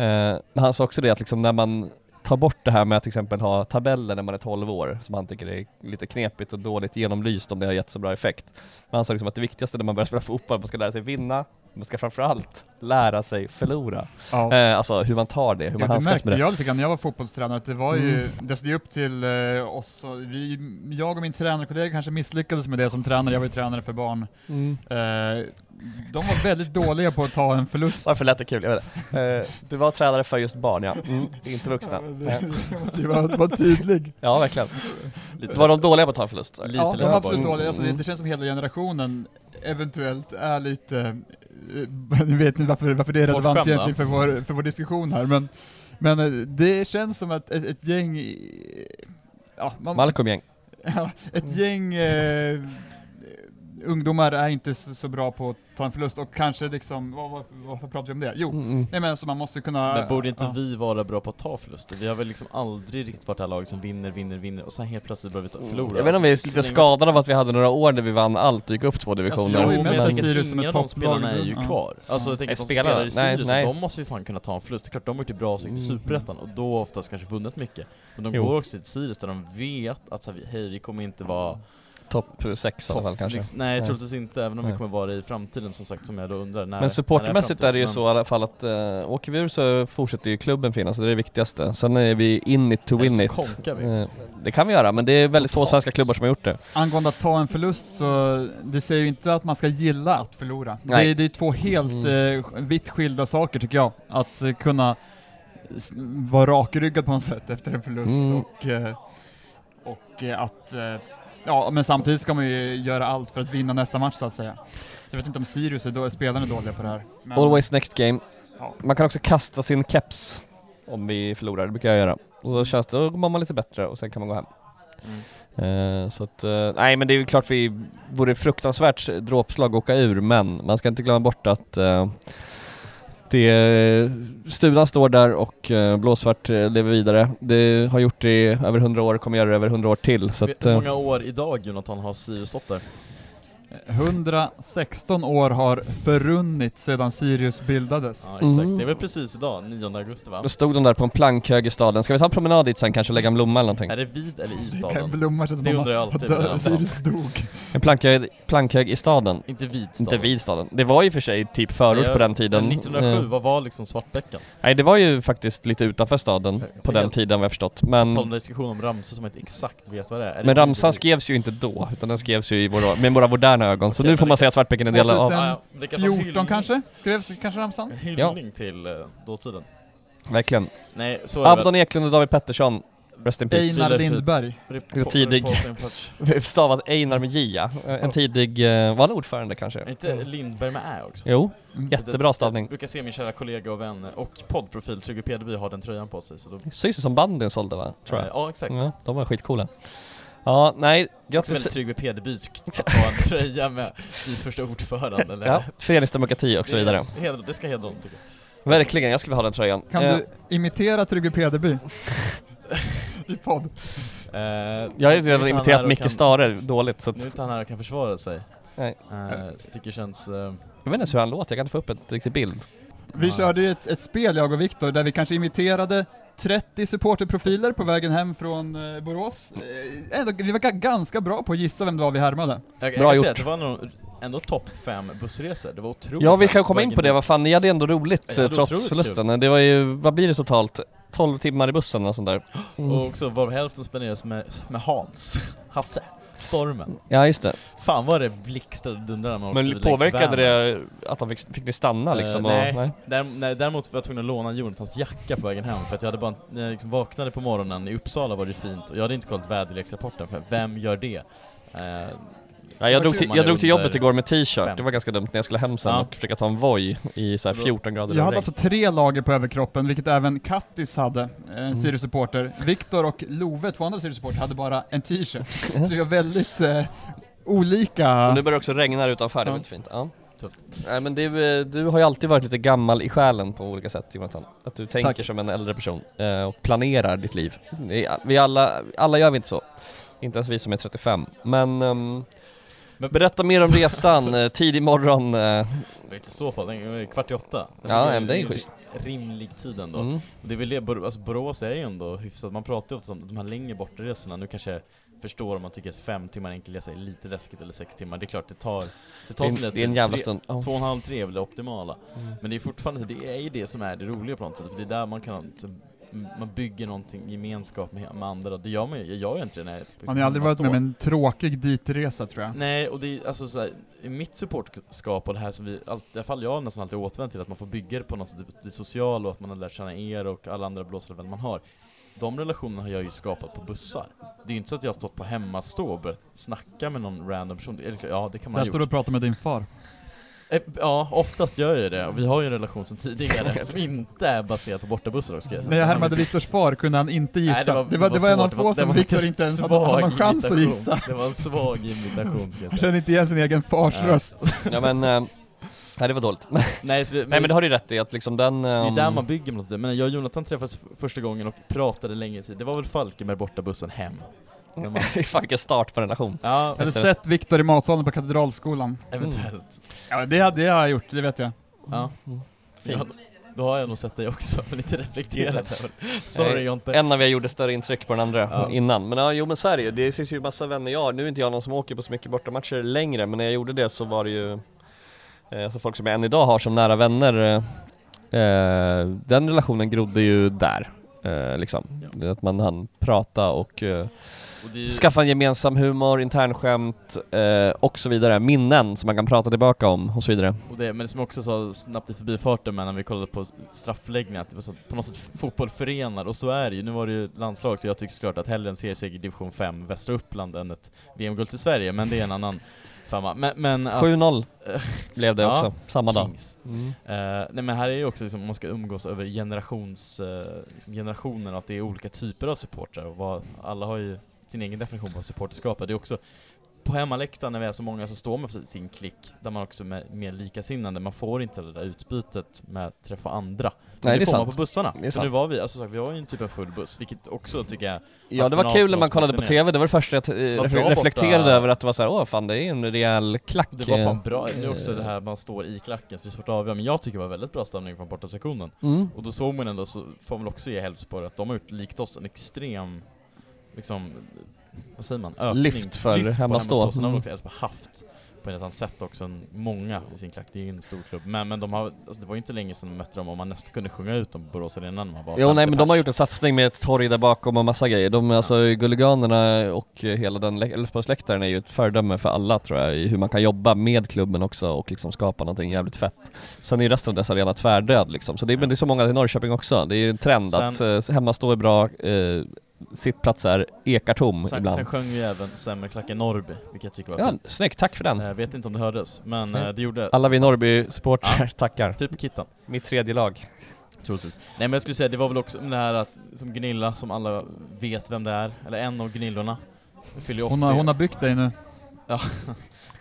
Eh, men han sa också det att liksom när man tar bort det här med att till exempel ha tabeller när man är 12 år, som han tycker är lite knepigt och dåligt genomlyst om det har gett så bra effekt. Men han sa liksom att det viktigaste när man börjar spela fotboll, man ska lära sig vinna, man ska framförallt lära sig förlora. Ja. Eh, alltså hur man tar det, hur man Ja, det handskas märkte med det. jag lite grann när jag var fotbollstränare, att det var ju, Mm. det stod upp till eh, oss, vi, jag och min tränarkollega kanske misslyckades med det som tränare, jag var ju tränare för barn. Mm. Eh, de var väldigt dåliga på att ta en förlust. Varför lät det kul? Jag vet inte. Eh, du var tränare för just barn ja, mm. inte vuxna. Nej. Jag måste ju vara, vara tydlig. Ja verkligen. Var de dåliga på att ta en förlust? Lite ja, de lätt var bara. absolut dåliga. Alltså, det, Mm. det känns som hela generationen eventuellt är lite, eh, nu vet ni varför, varför det är relevant Bortskämda. egentligen för vår, för vår diskussion här, men, men eh, det känns som att ett, ett gäng, ja, man, Malcolm gäng. Ja, ett gäng eh, ungdomar är inte så, så bra på att ta en förlust och kanske liksom, vad, vad, varför pratar vi om det? Jo, Mm, mm. nej men alltså man måste kunna... Men borde inte ja. vi vara bra på att ta förluster? Vi har väl liksom aldrig riktigt varit det här laget som vinner, vinner, vinner och sen helt plötsligt börjar vi ta, förlora. Mm. Jag vet inte om vi är Alltså, lite så länge- skadade av att vi hade några år där vi vann allt och gick upp två Alltså, divisioner. ju Jo, men mest jag tänker att ett av de spelarna är ju kvar. Alltså jag tänker Är att de spelar i Nej, Sirius, nej. de måste ju fan kunna ta en förlust. Det är klart, de har gjort det bra Mm. i Superettan och då oftast kanske vunnit mycket. Men de Jo. går också till Sirius där de vet att så här, hej, vi kommer inte vara Topp sex i alla fall kanske. Liksom, nej, Nej. troligtvis inte, även om Nej. vi kommer vara i framtiden som sagt, som jag då undrar. När, Men supportermässigt när är det ju så i alla fall att uh, åker vi ur så fortsätter ju klubben finnas, det är det viktigaste. Sen är vi in it to win it. konkar vi. Eh, det kan vi göra, men det är väldigt få svenska klubbar som har gjort det. Angående att ta en förlust så, det säger ju inte att man ska gilla att förlora. Det Nej. är, det är två helt Mm. eh, vitt skilda saker tycker jag. Att kunna vara rakryggad på något sätt efter en förlust Mm. och, och att Ja, men samtidigt ska man ju göra allt för att vinna nästa match så att säga. Så jag vet inte om Sirius är då, spelarna är dåliga på det här. Men, Always next game. Ja. Man kan också kasta sin keps om vi förlorar, det brukar jag göra. Och så känns det, då mår man lite bättre och sen kan man gå hem. Mm. Eh, så att, eh, nej men det är ju klart vi vore fruktansvärt dråpslag att åka ur men man ska inte glömma bort att eh, det, studan står där och eh, blåsvart eh, lever vidare. Det har gjort det i över 100 år, kommer göra det över 100 år till. Så hur eh, många år idag Jonathan har Sirius stått där? 116 år har förrunnit sedan Sirius bildades. Ja exakt, Mm. det är väl precis idag, 9 augusti va? då stod de där på en plankhög i staden. Ska vi ta en promenad dit sen kanske och lägga en blomma eller någonting? Är det vid eller i Det kan staden? blomma så att Det de undrar jag alltid dö- Sirius dog. En plankhög, plankhög i staden. Inte vid staden? Inte vid staden. Det var ju för sig typ förort på den tiden. Men 1907, Eh, vad var liksom Svartbäcken? nej det var ju faktiskt lite utanför staden på den tiden vad jag förstått. Men... Tal om diskussion om ramsor som man inte exakt vet vad det är. är. det men ramsan skrevs ju inte då, utan den skrevs ju i våra, med våra moderna ögon. Så Okej, nu får man säga att Svartbäcken är en del av... 2000 Ja, ja, det kan vara 14 hyllning- kanske? Skrevs kanske ramsan? Hyllning till eh, dåtiden. Verkligen. Nej, så är det Abdon Eklund och David Pettersson, rest in peace. Einar. Lindberg. väl. Ja, tidig. På sin plats. Stavat Einar med J ja. En tidig, eh, var han ordförande kanske? Är inte Lindberg med Ä också? Jo, Mm. jättebra stavning. Jag brukar se min kära kollega och vän och poddprofil Trygve Pedeby har den tröjan på sig så då... Syns det som bandyn sålde va? Tror jag. Ja, exakt. Ja, de var skitcoola. Ja, nej, jag Också väldigt Trygve Pedebyskt att ha en tröja med SYS första ordförande eller? Ja, föreningsdemokrati och så vidare. Det, hedra- det ska hedra dem tycker jag. Verkligen, jag skulle ha den tröjan. Kan Eh, du imitera Trygve Pedeby? I podd. Eh, Jag har ju är redan imiterat Micke kan- Stare dåligt så Nu är att, inte han här och kan försvara sig. Nej. Eh, tycker det känns... eh, jag vet inte ens hur han låter, jag kan inte få upp en riktig bild. Vi körde ju ett, ett spel, jag och Viktor, där vi kanske imiterade 30 supporterprofiler på vägen hem från eh, Borås. Eh, ändå, vi var ga- ganska bra på att gissa vem det var vi härmade. jag, jag Bra säga gjort. att det var nog ändå topp fem bussresor, det var otroligt Ja, vi kan komma in på det, vad fan, ni hade ändå roligt Ja, eh, trots förlusten. Det var ju, vad blir det totalt? 12 timmar i bussen och sånt där. Mm. Och också var hälften spenderades med, med Hans, Hasse, Stormen. Ja, just det. Fan vad det blixtrade och dundrade när man Men påverkade det att de fick, fick ni stanna liksom? Eh, och, nej. nej. Där, nej, däremot var jag tvungen att låna Jonathans jacka på vägen hem för att jag hade bara, när jag liksom vaknade på morgonen i Uppsala var det fint och jag hade inte kollat väderleksrapporten för vem gör det? Eh, Ja, jag, drog till, jag drog till under jobbet igår med t-shirt, det var ganska dumt när jag skulle hem sen Ja. och försöka ta en Voi i så här Så då- 14 grader Jag hade alltså tre lager på överkroppen, vilket även Kattis hade, eh, en Mm. Sirius-supporter. Viktor och Love, två andra Sirius-supporter, hade bara en t-shirt. Så vi har väldigt eh, olika... Och nu börjar det också regna utanför, det är Ja. väldigt fint. Ja. Tufft. Nej men du, eh, du har ju alltid varit lite gammal i själen på olika sätt Jonathan. Att du tänker Tack. som en äldre person eh, och planerar ditt liv. Vi alla, alla gör vi inte så. Inte ens vi som är 35. Men, ehm, Men- berätta mer om resan, eh, tidig morgon. eh, Det var inte så fall, det var kvart i åtta. Ja, men det är schysst. Rimlig tid ändå. Mm. Och det är väl det, alltså Borås är ju ändå hyfsat, man pratar ju ofta om de här längre bortaresorna, nu kanske förstår om man tycker att fem timmar enkelresa är lite läskigt eller sex timmar, det är klart det tar, det Det tar lilla det är en jävla Tre- stund. Ja. Två och en halv, tre är väl det optimala. Mm. Men det är fortfarande, det är ju det som är det roliga på något sätt, för det är där man kan, man bygger någonting, gemenskap med, med andra. Det gör man ju, jag gör ju inte det när jag liksom Man har aldrig varit med om en tråkig ditresa tror jag. Nej, och det är alltså så här, i mitt supportskap och det här som vi, allt, i alla fall jag har nästan alltid återvänt till, att man får bygga det på något sätt, det sociala och att man har lärt känna er och alla andra blåsare man har. De relationerna har jag ju skapat på bussar. Det är ju inte så att jag har stått på hemmastå och börjat snacka med någon random person. Eller, Ja, det kan man Där ha står du gjort. och pratar med din far. Eh, Ja, oftast gör jag det. Vi har ju en relation sedan tidigare som inte är baserad på jag säga. När jag härmade Viktors far kunde han inte gissa. Nej, det, var, det, var, en av få det som var Viktor inte ens hade, någon chans att gissa. Det var en svag imitation ska jag Han kände inte igen sin egen fars Nej. röst. Ja men, eh, nej det var dåligt. Nej, så det, Nej men det har du rätt i att liksom den... Det är ehm, där man bygger något. Men jag och Jonathan träffades första gången och pratade länge tid. Det var väl Falkenberg borta bussen hem. Fan vilken start på en relation. ja, hade Efter- sett Viktor i matsalen på Katedralskolan. eventuellt. Ja, det, hade, det har jag gjort, det vet jag. Ja. Mm. Ja, Fint. då har jag nog sett dig också, men inte reflekterat över. Sorry Nej, Jonte. En av er gjorde större intryck på den andra Ja. innan. Men ja, jo men så är det ju. Det finns ju massa vänner jag har. Nu är inte jag någon som åker på så mycket bortamatcher längre, men när jag gjorde det så var det ju eh, alltså folk som jag än idag har som nära vänner. Eh, eh, den relationen grodde ju där. Eh, liksom. Ja. Att man hann prata och eh, Och det skaffa en gemensam humor, internskämt eh, och så vidare. Minnen som man kan prata tillbaka om och så vidare. och det, men som jag också sa snabbt i förbifarten med när vi kollade på straffläggning, att det var så, på något sätt fotboll förenar, och så är det ju. Nu var det ju landslaget och jag tycker såklart att hellre en serieseger i division 5 Västra Uppland än ett VM-guld till Sverige, men det är en annan femma. Men, men att, 7-0 eh, blev det ja, också, samma dag. Mm. Eh, nej men här är ju också liksom, man ska umgås över generations, eh, liksom generationer att det är olika typer av supportrar och vad, alla har ju sin egen definition på supporterskap. Det är också på hemmaläktaren när vi är så många så står man för sin klick, där man också är mer likasinnande, man får inte det där utbytet med att träffa andra. Men Nej, det, det får man sant. på bussarna. Det är Så nu var vi, alltså sagt, vi var ju en typ av full buss, vilket också tycker jag Ja det var kul när man kollade på som TV, det var det första jag Vad bra reflekterade borta. över att det var såhär, åh fan det är en rejäl klack. det var fan bra, nu också eh, det här man står i klacken, så det är svårt att avgöra, men jag tycker det var väldigt bra stämning från borta sektionen. Mm. Och då såg man ändå, så får man också ge Hälsborg att de har gjort, likt oss, en extrem, liksom, vad säger man? Ökning. Lyft för på hemmastå. Sen har Mm. väl också Elfsborg haft, på ett annat sätt också, en, många i sin klack. Det är ju en stor klubb. Men, men de har, alltså det var ju inte länge sedan de mötte dem och man nästan kunde sjunga ut dem på Borås Arena när man var Jo 50 nej men de har pers. gjort en satsning med ett torg där bakom och massa grejer. De, alltså Gulliganerna och eh, hela den lä- Älvsborgsläktaren är ju ett föredöme för alla tror jag, i hur man kan jobba med klubben också och liksom skapa någonting jävligt fett. Sen är ju resten av dess arena tvärdöd liksom, så det, är- men det är så många i Norrköping också. Det är ju en trend Sen- att eh, hemmastå är bra, eh, sittplatser ekar tom Sen, ibland. sen sjöng vi även Sämre klacken Norrby, vilket jag tycker var ja, fint. snyggt, tack för den. Jag vet inte om det hördes, men Nej. eh, det gjorde Alla vi Norrby-supportrar tackar. Typ Kittan. Mitt tredje lag. Troligtvis. Nej men jag skulle säga, det var väl också det här att, som Gunilla, som alla vet vem det är, eller en av Gunillorna, fyller ju 80. Hon har, hon har byggt dig nu.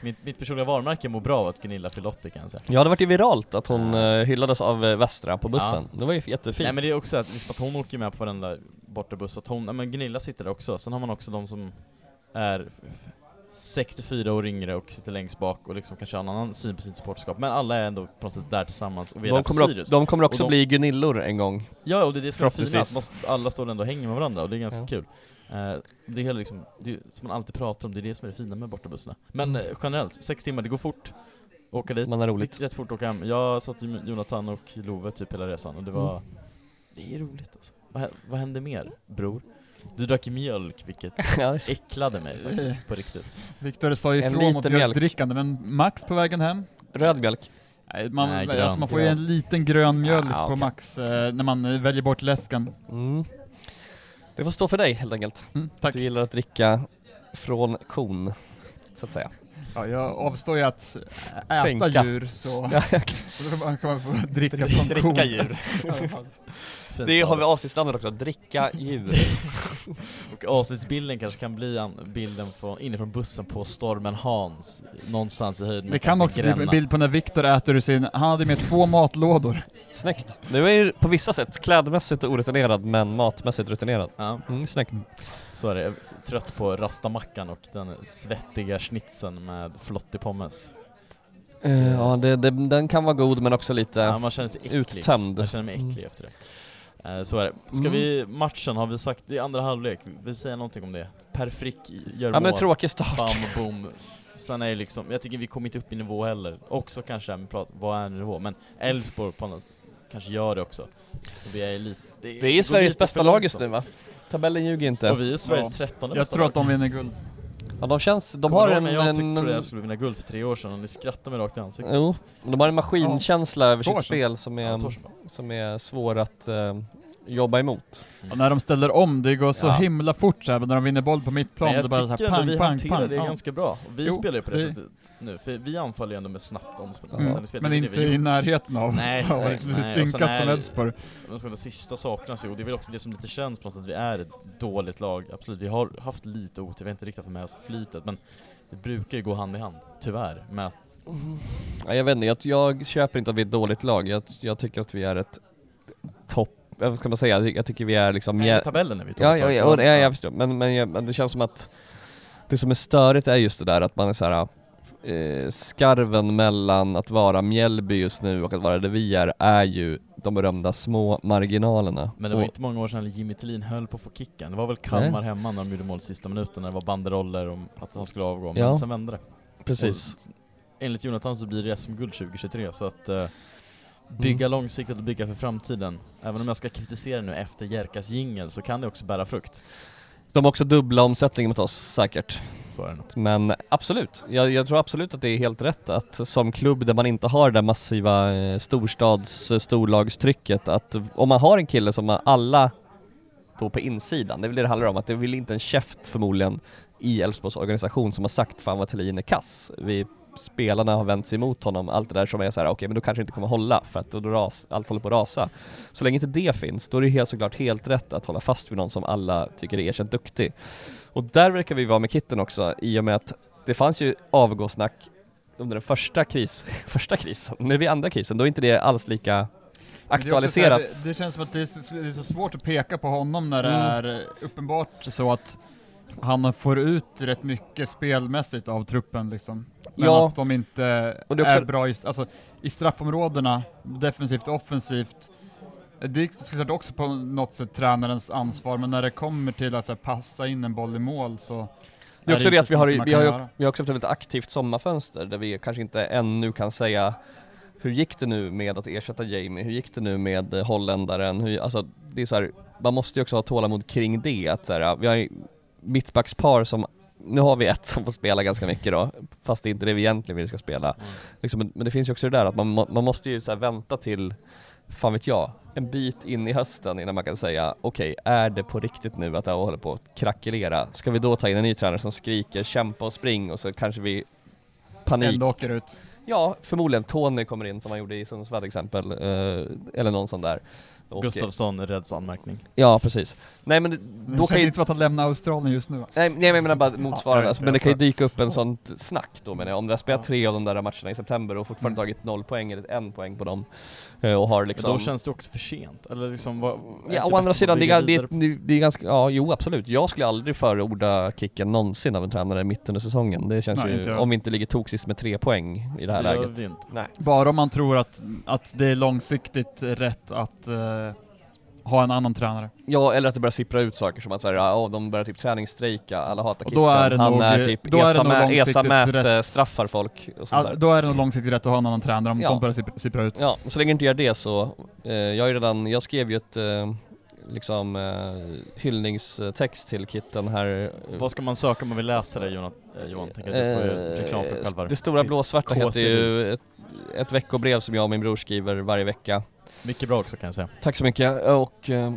mitt, mitt personliga varumärke mår bra av att Gunilla 80 kan jag säga. Ja det vart ju viralt att hon Ja. eh, hyllades av eh, Västra på bussen. Det var ju jättefint. Nej men det är också att, liksom, att hon åker med på varenda bortabuss, att hon, ja, men Gunilla sitter där också, sen har man också de som är 64 år yngre och sitter längst bak och liksom kanske har en annan syn på sitt supporterskap, men alla är ändå på något sätt där tillsammans och vi är de, där för kommer Sirius. också, de kommer också de- bli Gunillor en gång. Ja, och det är det som är fina, att alla står ändå och hänger med varandra och det är ganska Ja. kul. Eh, det är liksom, det är, som man alltid pratar om, det är det som är det fina med bortabussarna. Men Mm. eh, generellt, sex timmar, det går fort. Åka dit, Man har roligt. rätt fort åka hem. Jag satt ju med Jonathan och Love typ hela resan och det var, Mm. det är roligt alltså. Vad, vad hände mer, bror? Du drack ju mjölk, vilket ja, äcklade mig faktiskt, på riktigt. Viktor sa En ifrån mot mjölk. mjölkdrickande, men Max på vägen hem? Röd mjölk. Nej, man, Nej, grön. alltså man får ju en liten grön mjölk Ja, på okej. Max eh, när man väljer bort läsken. Mm. Det får stå för dig helt enkelt. Mm, tack. Du gillar att dricka från kon, så att säga. Ja, jag avstår ju att äta Tänka. djur så, Ja, så då kan man få dricka från Dricka kon. djur. Det har vi avsnittsnamnet också, dricka djur. Och avslutsbilden kanske kan bli bilden från, inifrån bussen på Stormen Hans, någonstans i höjd Det kan också bli Gränna. en bild på när Viktor äter ur sin, han hade med två matlådor. Snyggt. Du är ju på vissa sätt klädmässigt orutinerad men matmässigt rutinerad. Ja, Mm, snyggt. så är det. Är trött på rastamackan och den svettiga schnitzeln med flottig pommes. Eh, ja, det, det, den kan vara god men också lite Ja, man känner sig äcklig. uttömd. Jag känner mig äcklig Mm. efter det. Eh, så är det. Ska Mm. vi, matchen har vi sagt, det är andra halvlek, vi säger någonting om det. Per Frick gör Ja men mål. tråkig start. Bam boom. Sen är det liksom, jag tycker vi kommer inte upp i nivå heller. Också kanske det här med prat, vad är nivå? Men Elfsborg på något kanske gör det också. Så vi är lite, Det är ju Sveriges lite bästa lag just nu va? Tabellen ljuger inte. Och vi är Sveriges trettonde Jag bästa tror att de vinner guld. Ja, de känns, de Kommer har en... jag tyckte en trodde jag skulle vinna guld för tre år sedan och ni skrattade mig rakt i ansiktet? Jo, de har en maskinkänsla över Två år sitt spel som Ja, är, som är svår att eh, jobba emot. Och när de ställer om, det går så Ja. himla fort så här, men när de vinner boll på mittplan, Men det är bara så här ändå vi pang, pang, hanterar pang. det Ja. ganska bra. Och vi Jo, spelar ju på det, det- sättet nu, för vi anfaller ju ändå med snabbt omspel. Mm. omställningsspel. Men Det inte det vi i närheten av Nej, av nej, hur nej, synkat är som Elfsborg. De sista saknas ju, och det är väl också det som lite känns på något sätt, att vi är ett dåligt lag. Absolut, vi har haft lite otur, vi har inte riktigt fått med oss flytet, men det brukar ju gå hand i hand, tyvärr, med att Ja, jag vet inte, jag, jag köper inte att vi är ett dåligt lag. Jag, jag tycker att vi är ett topp... Vad ska man säga? Jag tycker vi är liksom... Nej, tabellen är vi Ja, ja, ja, det- ja, jag förstår. Men, men, men det känns som att det som är störigt är just det där att man är så här. Eh, skarven mellan att vara Mjällby just nu och att vara det vi är, är ju de berömda små marginalerna. Men det var Och- inte många år sedan Jimmy Tillin höll på att få kicken. Det var väl Kalmar hemma när de gjorde mål sista minuten, när det var banderoller om att han skulle avgå, men Ja. sen vände det. Precis. Och enligt Jonathan så blir det SM-guld 2023, så att eh, bygga långsiktigt och bygga för framtiden. Även om jag ska kritisera nu efter Jerkas jingel så kan det också bära frukt. De har också dubbla omsättning mot oss säkert. Så är det nog. Men absolut, jag, jag tror absolut att det är helt rätt att som klubb där man inte har det massiva eh, storstads eh, storlagstrycket att om man har en kille som alla på, på insidan, det är väl det det handlar om, att det vill inte en käft förmodligen i Elfsborgs organisation som har sagt fan vad Thelin är kass. Vi, spelarna har vänt sig emot honom, allt det där som är så här: okej men då kanske inte kommer hålla för att då ras, allt håller på att rasa. Så länge inte det finns, då är det helt såklart helt rätt att hålla fast vid någon som alla tycker är erkänt duktig. Och där verkar vi vara med Kitten också, i och med att det fanns ju avgåsnack under den första, kris, första krisen, nu är vi andra krisen, då är inte det alls lika Men det här. Det, känns som att det är, så, det är så svårt att peka på honom när det Mm. är uppenbart så att han får ut rätt mycket spelmässigt av truppen liksom. Men Ja. att de inte är är bra i, alltså, i straffområdena, defensivt och offensivt. Det är såklart också på något sätt tränarens ansvar, men när det kommer till att här, passa in en boll i mål så Det är också det att vi har, vi har, ju, vi har också haft ett väldigt aktivt sommarfönster där vi kanske inte ännu kan säga hur gick det nu med att ersätta Jamie? Hur gick det nu med eh, holländaren? Hur, alltså, det är så här, man måste ju också ha tålamod kring det. Att så här, vi har mittbackspar som, nu har vi ett som får spela ganska mycket då, fast det är inte det vi egentligen vill ska spela. Liksom, men, det finns ju också det där att man, man måste ju så vänta till, fan vet jag, en bit in i hösten innan man kan säga okej, är det på riktigt nu att det här håller på att krackelera? Ska vi då ta in en ny tränare som skriker kämpa och spring och så kanske vi panik ändå åker ut. Ja, förmodligen Tony kommer in som han gjorde i Sundsvall exempel, eh, eller någon sån där. Och- Gustavsson rädds anmärkning. Ja, precis. Nej men det, Det då känns kan ju, inte som att han lämnar Australien just nu va? nej, nej men jag menar bara motsvarande, Ja, alltså, men det kan ju dyka upp en sånt snack då menar jag, om du har spelat Ja. tre av de där matcherna i september och fortfarande Mm. tagit noll poäng eller en poäng på dem, eh, och har liksom Men då känns det också för sent, eller liksom vad... Ja, å andra sidan, det är, det, är, det är ganska, ja jo absolut. Jag skulle aldrig förorda kicken någonsin av en tränare mitt under säsongen. Det känns Nej, inte ju, om vi inte ligger toksist med tre poäng i det här Det läget. vi inte. Nej. Bara om man tror att, att det är långsiktigt rätt att eh, ha en annan tränare. Ja, eller att det börjar sippra ut saker som att så här, ja, de börjar typ träningsstrejka, alla hatar Kitten, är han nog- är typ då är det ESA, mä, långsiktigt ESA mät rätt. straffar folk och sånt där. då är det nog långsiktigt rätt att ha en annan tränare om Ja. sånt börjar sippra, sippra ut. Ja, och så länge inte gör det så, eh, jag ju redan, jag skrev ju ett eh, liksom eh, hyllningstext till Kitten här. Vad ska man söka om man vill läsa det Johan? Eh, Johan tänker du får ju Eh, reklam för själva. Det stora blåsvarta heter ju ett, ett veckobrev som jag och min bror skriver varje vecka. Mycket bra också kan jag säga. Tack så mycket och eh,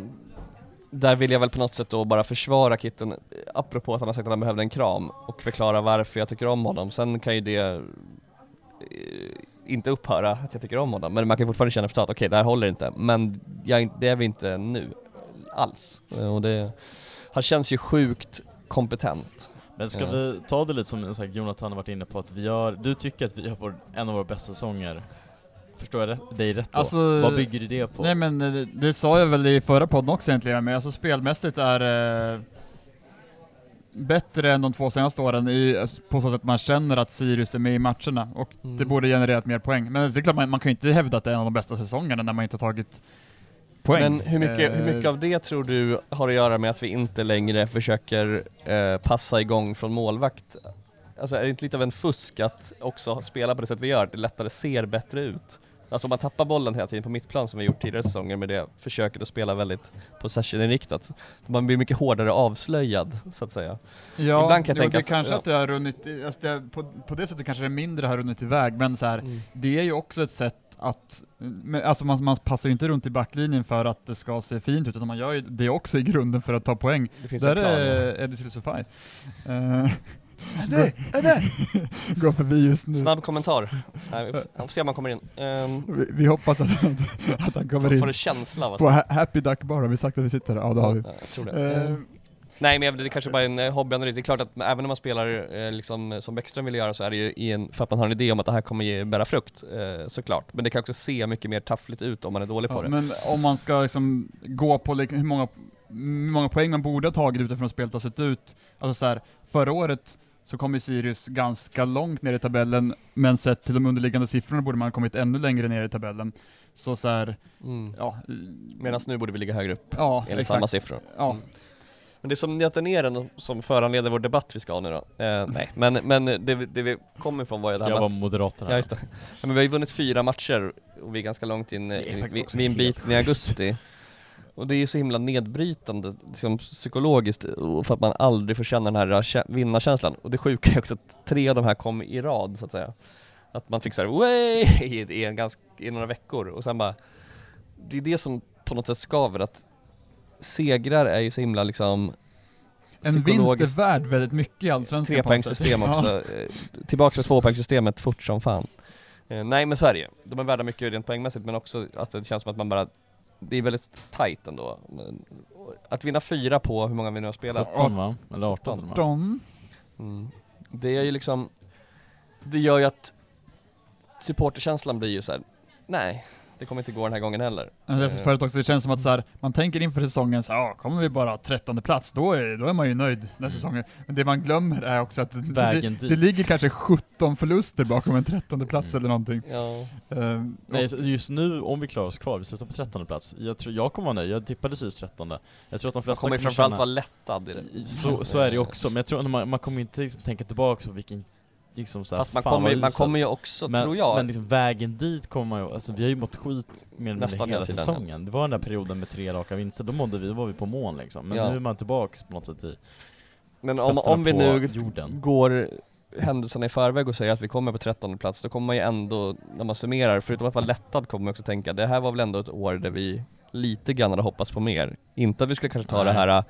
där vill jag väl på något sätt då bara försvara Kitten, eh, apropå att han har sagt att han behövde en kram, och förklara varför jag tycker om honom. Sen kan ju det eh, inte upphöra att jag tycker om honom, men man kan fortfarande känna förstås att okej, det här håller inte. Men jag, det är vi inte nu, alls. Eh, Och det, han känns ju sjukt kompetent. Men ska Ja. vi ta det lite som sagt, Jonathan har varit inne på, att vi har, du tycker att vi har en av våra bästa säsonger. Förstår jag rätt, dig rätt då? Alltså, Vad bygger du det på? Nej men eh, det, det sa jag väl i förra podden också egentligen, men alltså spelmässigt är eh, bättre än de två senaste åren i, alltså, på så sätt att man känner att Sirius är med i matcherna och Mm. det borde genererat mer poäng. Men det är klart, man, man kan ju inte hävda att det är en av de bästa säsongerna när man inte tagit poäng. Men hur mycket, hur Eh, mycket av det tror du har att göra med att vi inte längre försöker eh, passa igång från målvakt? Alltså är det inte lite av en fusk att också spela på det sätt vi gör, det lättare ser bättre ut? Alltså om man tappar bollen hela tiden på mittplan som vi gjort tidigare säsonger med det försöket att spela väldigt possession-inriktat. Man blir mycket hårdare avslöjad, så att säga. Ja, Ibland kan jag jo, tänka det så- kanske ja. att det har runnit, alltså det, på, på det sättet kanske det mindre har runnit iväg, men så här, Mm. det är ju också ett sätt att, alltså man, man passar ju inte runt i backlinjen för att det ska se fint ut, utan man gör ju det också i grunden för att ta poäng. Det finns Där en plan. är Eddie Silsofaj. Uh, det, är det. går förbi just nu. Snabb kommentar. Nej, vi får se- vi får se om han kommer in. Um, Vi, vi hoppas att, att han kommer får in. en känsla av att... På Ha- Happy Duck Bar har vi sagt att vi sitter där? Ja, det har vi. Ja, jag tror det. Ehm, Nej men det kanske bara är en eh, hobbyanalys, det är klart att även när man spelar eh, liksom, eh, som Bäckström vill göra så är det ju i en, för att man har en idé om att det här kommer ge, bära frukt, eh, såklart. Men det kan också se mycket mer taffligt ut om man är dålig på ja, det. men om man ska liksom gå på liksom hur, många, hur många poäng man borde ha tagit utifrån hur spelet har sett ut. Alltså så här, förra året så kom ju Sirius ganska långt ner i tabellen, men sett till de underliggande siffrorna borde man ha kommit ännu längre ner i tabellen. Så så här, Mm. ja. Medan nu borde vi ligga högre upp, ja, enligt exakt. samma siffror. Ja. Mm. Men det som nöter ner den som föranleder vår debatt vi ska ha nu då, eh, nej, men, men det, vi- det vi kommer ifrån var ju det Ska här jag vara här? Ja just det. Ja, men vi har ju vunnit fyra matcher och vi är ganska långt in, eh, vi, är en bit i augusti. Och det är ju så himla nedbrytande liksom, psykologiskt för att man aldrig får känna den här kä- vinnarkänslan. Och det sjuka är också att tre av de här kom i rad så att säga. Att man fick såhär i, en ganska, i några veckor och sen bara Det är det som på något sätt skaver att segrar är ju så himla liksom En vinst är värd väldigt mycket i Allsvenskan trepoängssystem Ja. också. Eh, Tillbaka till tvåpoängssystemet fort som fan. Eh, nej men så är det ju. De är värda mycket rent poängmässigt men också att det känns som att man bara det är väldigt tight ändå. Men, att vinna fyra på hur många vi nu har spelat. 17 va? Eller 18 va? De, Mm. Det är ju liksom, det gör ju att supporterkänslan blir ju så här: nej, det kommer inte gå den här gången heller. Men det Eh. förut också, det känns som att så här, man tänker inför säsongen så här, ja, kommer vi bara 13 plats, då är, då är man ju nöjd den här säsongen. Men det man glömmer är också att det, Vägen det, dit. det ligger kanske 17 förluster bakom en 13 plats Mm. eller någonting. Ja. Eh, Nej, just nu, om vi klarar oss kvar, vi slutar på 13 plats. Jag tror, jag kommer vara nöjd, jag tippade Sirius 13 Jag tror att de Man flesta kommer ju kommer framförallt känna- vara lättad i det. Så, så är det ju också, men jag tror att man, man kommer inte liksom tänka tillbaka på vilken, liksom så här, Fast man kommer, vad man kommer ju också, men, tror jag, Men liksom vägen dit kommer man ju, alltså vi har ju mått skit mer eller mindre hela tiden, säsongen. Det var den där perioden med tre raka vinster, då mådde vi, då var vi på mål liksom. Men Ja. nu är man tillbaks på något sätt i men om, om vi nu jorden. går händelserna i förväg och säger att vi kommer på 13 plats, då kommer man ju ändå, när man summerar, förutom att vara lättad kommer man också tänka, det här var väl ändå ett år där vi lite grann hade hoppats på mer. Inte att vi skulle kanske ta Nej. det här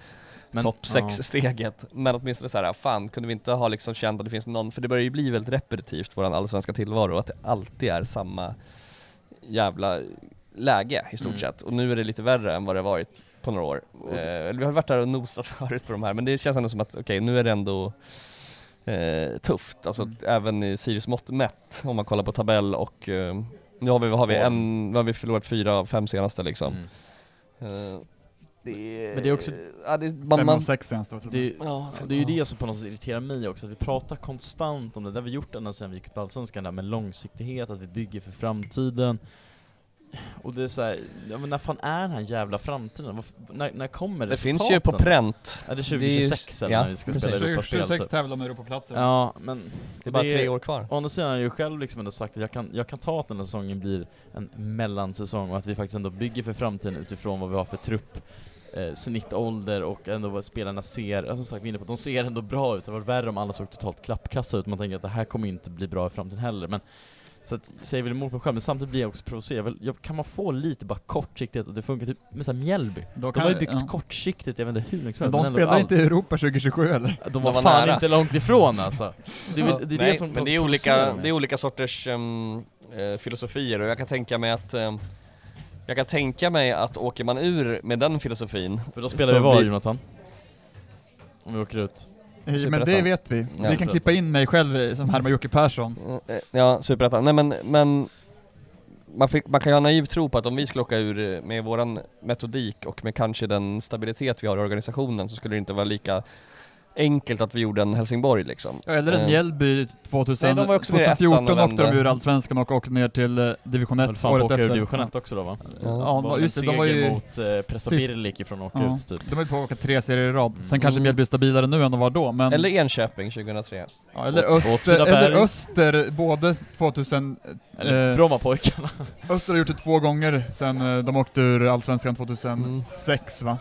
Men- topp ja. 6 steget, men åtminstone så här, fan kunde vi inte ha liksom känt att det finns någon, för det börjar ju bli väldigt repetitivt våran allsvenska tillvaro, att det alltid är samma jävla läge i stort Mm. sett. Och nu är det lite värre än vad det varit på några år. Eh, vi har varit där och nosat förut på de här, men det känns ändå som att okej, nu är det ändå eh, tufft, alltså Mm. även i Sirius mått mätt om man kollar på tabell och eh, nu har vi, har vi en, har vi förlorat fyra av fem senaste liksom. Mm. Det är, Men det är också- ja, det, man, Fem man, av sex senaste Det, ja, det är ju det som på något sätt irriterar mig också, att vi pratar konstant om det, det har vi gjort ända sedan vi gick på Allsvenskan, där med långsiktighet, att vi bygger för framtiden. Och det är såhär, ja men när fan är den här jävla framtiden? Vad- när, när kommer det finns ju på pränt. Är det Det är ju- 2026 eller ja, när vi ska precis. spela det. Europaspel? 26 typ? tävlar om Europaplatser. Ja, men Det är bara det- tre år kvar. Å andra sidan har jag ju själv liksom ändå sagt att jag kan, jag kan ta att den här säsongen blir en mellansäsong och att vi faktiskt ändå bygger för framtiden utifrån vad vi har för trupp, eh, snittålder och ändå vad spelarna ser, alltså, som sagt vi inne på att de ser ändå bra ut, det hade varit värre om alla såg totalt klappkassa ut, man tänker att det här kommer inte bli bra i framtiden heller, men Så att, säger väl emot mig själv, men samtidigt blir jag också provocerad. Jag vill- Jag, kan man få lite bara kortsiktighet och det funkar typ med såhär Mjällby? De har ju byggt ja. kortsiktigt, jag vet inte hur länge Men de spelar allt- inte i Europa 2027 eller? De var var fan nära. inte långt ifrån alltså. Det, är det är Nej, det som men det är, olika, det är olika sorters ehm, eh, filosofier och jag kan tänka mig att ehm, jag kan tänka mig att åker man ur med den filosofin För då spelar vi var blir- Jonathan? Om vi åker ut. Men det vet vi. Ja. Vi kan klippa in mig själv som härmar Jocke Persson. Ja, superettan. Nej men, men man, fick, man kan ju ha naiv tro på att om vi skulle åka ur med våran metodik och med kanske den stabilitet vi har i organisationen så skulle det inte vara lika enkelt att vi gjorde en Helsingborg liksom. Ja, eller en Eh, Mjällby 2000, Nej, de var ju också nere i ettan 2014 och åkte de ur Allsvenskan och åkte ner till eh, division Höll 1 fan på att året åka ur efter. division 1 också då va? Ja, Var just det, de var ju... mot eh, Prestabirli gick ifrån åka Ja. ut typ. De höll på att åka tre serier i rad. Sen Mm. kanske Mjällby är stabilare nu än de var då, men... Eller Enköping 2003. ja, eller, Och- Öster, eller Öster, både 2000... Eller eh, Brommapojkarna. Öster har gjort det två gånger sen eh, de åkte ur Allsvenskan 2006 va?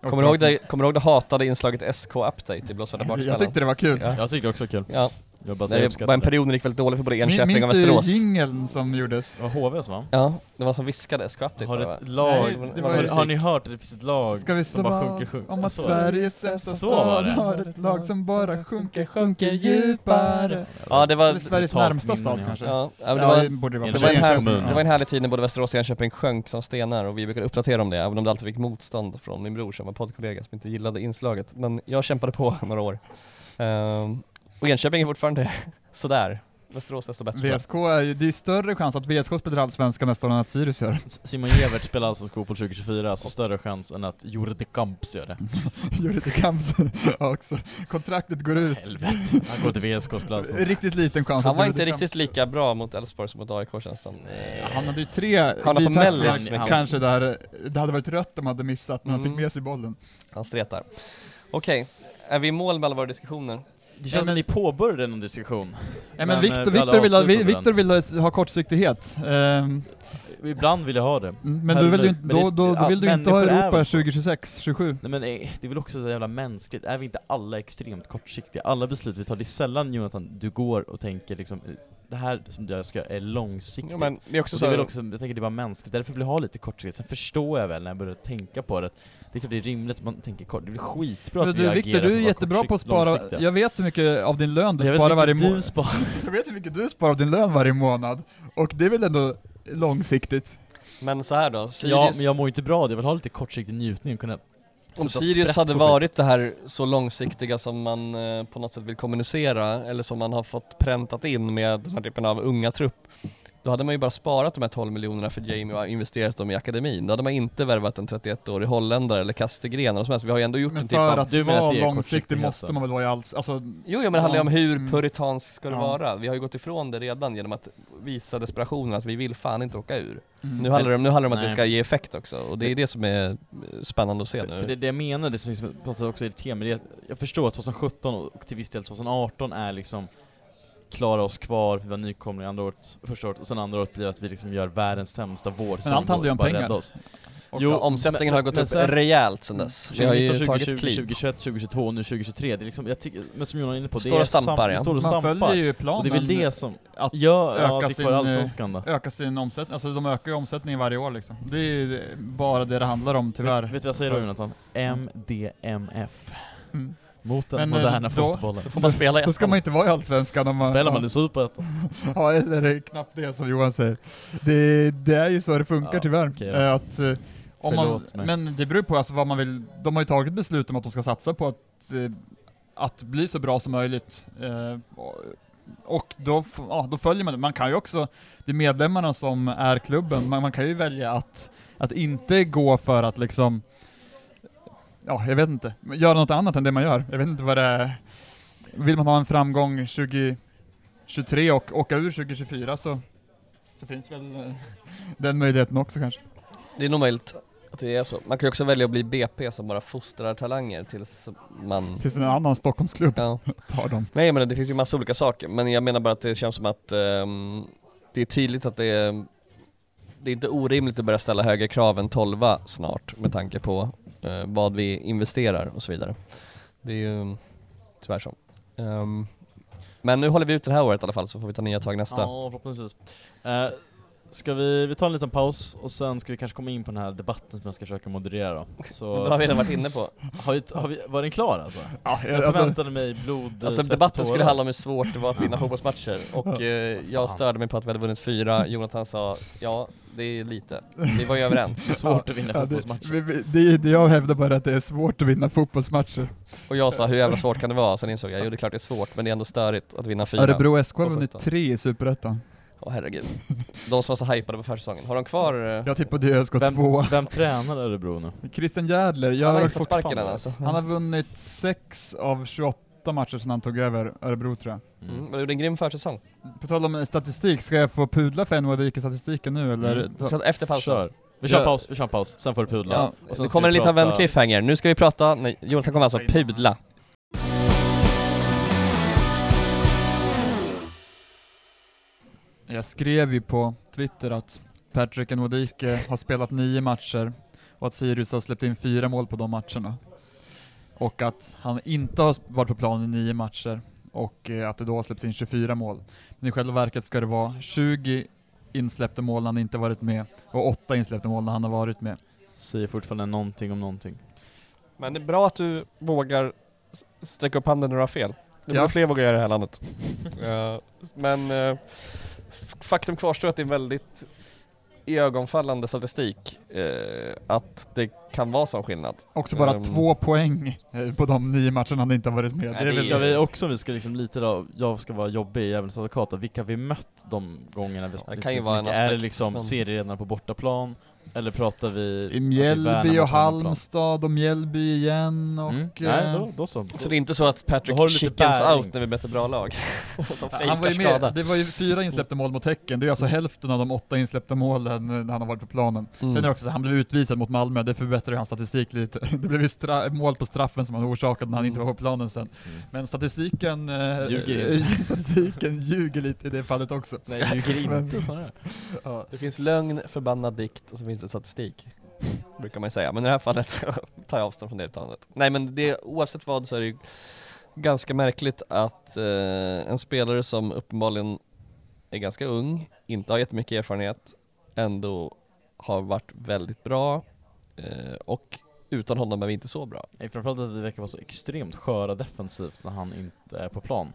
Kommer du ihåg det, kommer du ihåg det hatade inslaget SK Update i Blåsvärda Jag baksmällan? tyckte det var kul. Ja. Jag tyckte det också var kul. Ja, Jag bara det var en period när det gick väldigt dåligt för både Enköping Minns och du Västerås. jingeln som gjordes? Det var HVs va? Ja, det var som viskade SK Update Har ett lag, Nej, det var har, har ni hört att det finns ett lag Ska vi som bara sjunker, sjunker? om att. Sveriges sämsta stad har ett lag som bara sjunker, sjunker djupare? Ja, det var... Eller Sveriges närmsta stad kanske? Ja, ja, men det Ja, var... det borde det vara. Det var, en här, det var en härlig tid när både Västerås och Enköping sjönk som stenar och vi brukade uppdatera om det även om det alltid fick motstånd från min bror som var poddkollega som inte gillade inslaget. Men jag kämpade på några år. Ehm, och Enköping är fortfarande sådär. Västerås desto bättre. VSK är ju, det är ju större chans att VSK spelar Allsvenskan nästa år än att Sirius gör. Simon Gevert spelar alltså fotboll 2024, så större chans än att Jure de Camps gör det. Det Kamps också. Kontraktet går ut. Helvete. Han går till VSK och spelar alltså. Riktigt liten chans Han var inte riktigt lika bra mot Elfsborg som mot AIK känns som. Han hade ju tre Han på glidtacklingar mellis kanske där, det hade varit rött om han hade missat, men han Mm. fick med sig bollen. Han stretar. Okej, är vi i mål med alla våra diskussioner? Det känns som att ni påbörjade någon diskussion. Ja, men Men, Viktor, eh, Viktor, vill, Viktor vill ha kortsiktighet. Ehm, Ibland vill jag ha det. men du vill inte- Men är- då, då, då ja, vill du inte ha är Europa väl så. 2026, 27. Nej men eh, det är väl också så jävla mänskligt, är vi inte alla extremt kortsiktiga? Alla beslut vi tar, det är sällan Jonathan, du går och tänker liksom eh, det här som jag ska är långsiktigt. Ja, men det är också och så... det är väl också, jag tänker det var mänskligt, därför vill jag ha lite kortsiktighet. Sen förstår jag väl när jag börjar tänka på det, det är klart det är rimligt att man tänker kort, det blir skitbra Men att vi du Viktor, för du är jättebra på att spara, långsiktiga. jag vet hur mycket av din lön du Jag sparar varje månad. sparar. Jag vet hur mycket du sparar av din lön varje månad, och det är väl ändå långsiktigt? Men så här då, Sirius, Ja, men jag mår ju inte bra, jag vill ha lite kortsiktig njutning och kunna om Sirius hade varit det här så långsiktiga som man eh, på något sätt vill kommunicera, eller som man har fått präntat in med den här typen av unga trupp, då hade man ju bara sparat de här 12 miljonerna för Jamie och investerat dem i akademin. Då hade man inte värvat en 31-årig holländare eller Kastegren eller som helst. Vi har ju ändå gjort Men en typ för av... att Du menar att vara det är långsiktig måste man väl vara i alls, alltså Jo, jo men det handlar ju om hur Mm. puritansk ska det Ja. vara. Vi har ju gått ifrån det redan genom att visa desperationen att vi vill fan inte åka ur. Mm. Nu handlar det om, nu handlar det om att det ska ge effekt också, och det är det som är spännande att se För, nu. för det, det jag menar, det som liksom, också irriterar mig, det är att jag förstår att 2017 och till viss del 2018 är liksom klara oss kvar, vi var nykomlingar andra året, första året, och sen andra året blir att vi liksom gör världens sämsta vår Men allt handlar ju om pengar. Oss. Och Jo, omsättningen men- har gått men upp sen- rejält sen dess. Vi har ju 2019, tagit 2020, kliv. 2021, 2022 och nu 2023, det är liksom, jag tycker, men som Jonas är inne på, Står det är och stampar, ja. det står och Man stampar. följer ju Och planen det är väl det som att ja, öka vi sin, öka sin omsättning, alltså de ökar ju omsättningen varje år liksom. Det är ju bara det det handlar om tyvärr. Vet, vet du vad jag säger då Jonathan? MDMF. Mm. Mot den Men, eh, moderna då- fotbollen. Då får man spela i Då ska man inte vara i Allsvenskan om man... Spelar man i Superettan? Ja, eller det är knappt det som Johan säger. Det, det är ju så det funkar Ja, tyvärr. okej då. Eh, att, eh, om man, men det beror på alltså vad man vill, de har ju tagit beslut om att de ska satsa på att, att bli så bra som möjligt. Och- då, ja, då följer man det. Man kan ju också, det är medlemmarna som är klubben, man, man kan ju välja att, att inte gå för att liksom, ja jag vet inte, göra något annat än det man gör. Jag vet inte vad det är. Vill man ha en framgång 2023 och åka ur 2024 så, så finns väl eh, den möjligheten också kanske. Det är nog möjligt att det är så. Man kan ju också välja att bli BP som bara fostrar talanger tills man... Det en annan Stockholmsklubb Ja. tar dem. Nej men det finns ju massa olika saker, men jag menar bara att det känns som att ehm, det är tydligt att det är det är inte orimligt att börja ställa högre krav än 12 snart med tanke på eh, vad vi investerar och så vidare. Det är ju tyvärr så. Um, Men nu håller vi ut det här året i alla fall så får vi ta nya tag nästa. Ja, förhoppningsvis. Uh, ska vi, vi tar en liten paus och sen ska vi kanske komma in på den här debatten som jag ska försöka moderera då. Så, Det har vi redan varit inne på. har vi, har vi, var den klar alltså? Ja, Jag alltså, förväntade mig blod, Alltså debatten skulle handla om hur svårt det var att vinna fotbollsmatcher och eh, jag störde mig på att vi hade vunnit fyra, Jonathan sa ja, det är lite. Vi var ju överens. Det är svårt att vinna ja, det, fotbollsmatcher. vi- det, det jag hävdar bara att det är svårt att vinna fotbollsmatcher. Och jag sa hur jävla svårt kan det vara? Sen insåg jag, jo det är klart det är svårt men det är ändå störigt att vinna fyra. Örebro SK har vunnit 17. tre i Superettan. Åh herregud. De som var så hypade på försäsongen, har de kvar? eh, Jag tippade ÖSK två. Vem, vem tränar Örebro nu? Christian Järdler, jag Han har har fått sparken alltså. Han har vunnit sex av 28 matcher sedan han tog över Örebro tror jag. Mm, men det gjorde en grym försäsong. På tal om statistik, ska jag få pudla för NHD-statistiken nu eller? Mm. Så efter pausen. Kör. Vi kör Ja. paus, vi kör en paus, sen får du pudla. Ja, Och sen det kommer en liten prata- vän cliffhanger. Nu ska vi prata, nej, Jonathan kommer alltså pudla. Jag skrev ju på Twitter att Patrick Nwodike har spelat nio matcher och att Sirius har släppt in fyra mål på de matcherna. Och att han inte har varit på plan i nio matcher och eh, att det då har släppts in 24 mål. Men i själva verket ska det vara 20 insläppta mål när han inte varit med och 8 insläppta mål när han har varit med. Säger fortfarande någonting om någonting. Men det är bra att du vågar sträcka upp handen när du har fel. Det Ja. borde fler våga göra i det här landet. Eh, men f- faktum kvarstår att det är en väldigt ögonfallande statistik eh, att det kan vara sån skillnad. Också bara Ehm. två poäng eh, på de nio matcherna han inte har varit med. Nej, det är det Ska vi också, vi ska liksom lite då, jag ska vara jobbig i djävulens advokat vilka vi mött de gångerna vi det spelat kan ju vara en mycket? Är det aspekt, liksom men- serieredarna på bortaplan? Eller pratar vi... I att Mjällby och? Halmstad och Mjällby igen och... Mm. eh, Nej, då, då så. Så det är inte så att Patrick chickens bäring. out när vi möter bra lag? De han var ju skada. med, det var ju fyra insläppta mål mot Häcken, det är alltså hälften av de åtta insläppta målen när han har varit på planen. Mm. Sen är det också så, han blev utvisad mot Malmö, det förbättrar ju hans statistik lite. Det blev ju mål på straffen som han orsakade när han inte Mm. var på planen sen. Mm. Men statistiken, eh, Ljuger statistiken ljuger lite i det fallet också. Nej, ljuger inte snarare. Ja. Det finns lögn, förbannad dikt och så finns det statistik. Brukar man ju säga, men i det här fallet så tar jag avstånd från det uttalandet. Nej men det, oavsett vad så är det ju ganska märkligt att eh, en spelare som uppenbarligen är ganska ung, inte har jättemycket erfarenhet, ändå har varit väldigt bra eh, och utan honom är vi inte så bra. Nej, framförallt att vi verkar vara så extremt sköra defensivt när han inte är på plan.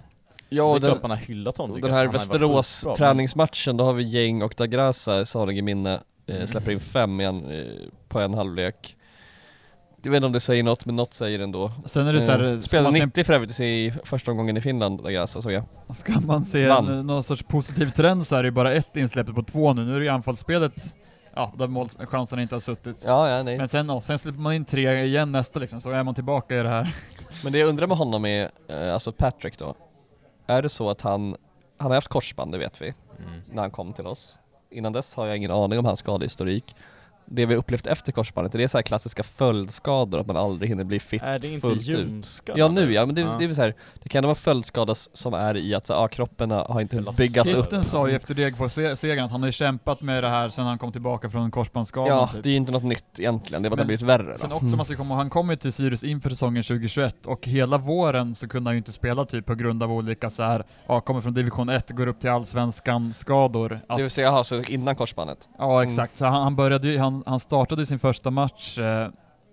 Ja, det är den, klart man har hyllat honom. den här Västerås träningsmatchen, då har vi Gäng och Dagrasa i salig i minne, eh, släpper in fem i en, eh, på en halvlek. Jag vet inte om det säger något, men något säger det ändå. Sen är det så här, Eh, Spelade man se 90 för övrigt i första omgången i Finland, Dagrasa såg jag. Ska man se en, någon sorts positiv trend så är det ju bara ett insläpp på två nu. Nu är det ju anfallsspelet, ja, där målchanserna inte har suttit. Ja, ja, nej. Men sen, sen släpper man in tre igen nästa liksom, så är man tillbaka i det här. Men det jag undrar med honom är, eh, alltså Patrick då. Är det så att han, han har haft korsband, det vet vi, Mm. när han kom till oss. Innan dess har jag ingen aning om hans skadehistorik. Det vi upplevt efter korsbandet, är det så här klassiska följdskador, att man aldrig hinner bli fit Är det inte ljumskar? Ja nu ja, men det, Ja. det är väl så här, det kan vara följdskada som är i att så, ja, kroppen har inte hunnit byggas upp. Kitten sa ju efter Degerfors-segern att han har ju kämpat med det här sen han kom tillbaka från korsbandsskadan. Ja, typ. det är ju inte något nytt egentligen, det är bara att det har blivit värre Sen då. också Mm. man ska komma han kom ju till Sirius inför säsongen 2021 och hela våren så kunde han ju inte spela typ på grund av olika så här, ja, kommer från division 1, går upp till allsvenskan skador. Att, Det vill säga, aha, så innan korsbandet? ja exakt, så han, han började ju, han, han startade sin första match eh,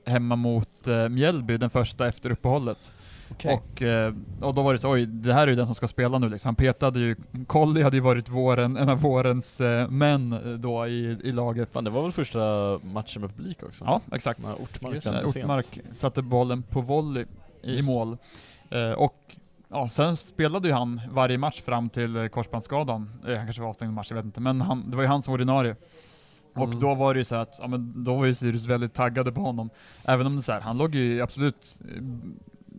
hemma mot eh, Mjällby, den första efter uppehållet. Okej. Och, eh, och då var det så, oj, det här är ju den som ska spela nu liksom. Han petade ju, Colli hade ju varit våren, en av vårens eh, män eh, då i, i laget. Fan, det var väl första matchen med publik också? Ja, exakt. När Ortmark. Ortmark satte bollen på volley i Just. mål. Eh, och ja, sen spelade ju han varje match fram till korsbandsskadan. Eh, han kanske var avstängd en match, jag vet inte. Men han, det var ju han som var ordinarie. Och Mm. då var det ju så att, ja men då var ju Sirius väldigt taggade på honom. Även om det så här, han låg ju absolut,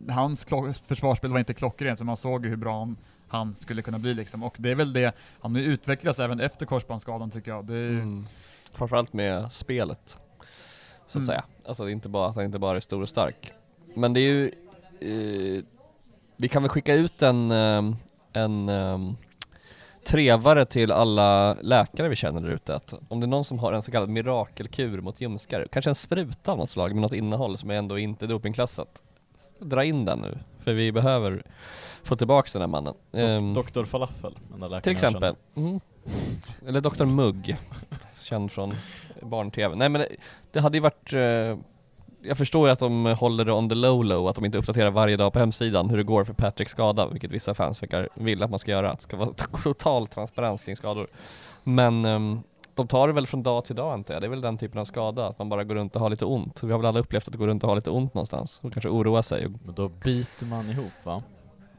eh, hans försvarsspel var inte klockrent, så man såg ju hur bra han, han skulle kunna bli liksom. Och det är väl det, han har ju utvecklats även efter korsbandsskadan tycker jag. Det är ju, Mm. Framförallt med spelet, så att Mm. säga. Alltså det är inte bara att han inte bara är stor och stark. Men det är ju, eh, vi kan väl skicka ut en, eh, en eh, trevare till alla läkare vi känner där ute att om det är någon som har en så kallad mirakelkur mot ljumskar, kanske en spruta av något slag med något innehåll som är ändå inte dopingklassat, dra in den nu. För vi behöver få tillbaka den här mannen. Ehm, Doktor Falafel, till exempel. Mm. Eller Dr Mugg, känd från barn-tv. Nej men det, det hade ju varit eh, jag förstår ju att de håller det on the low low, att de inte uppdaterar varje dag på hemsidan hur det går för Patricks skada, vilket vissa fans verkar vill att man ska göra. Att det ska vara total transparens kring skador. Men um, de tar det väl från dag till dag antar jag, det är väl den typen av skada, att man bara går runt och har lite ont. Vi har väl alla upplevt att gå runt och ha lite ont någonstans och kanske oroa sig. Men då biter man ihop va?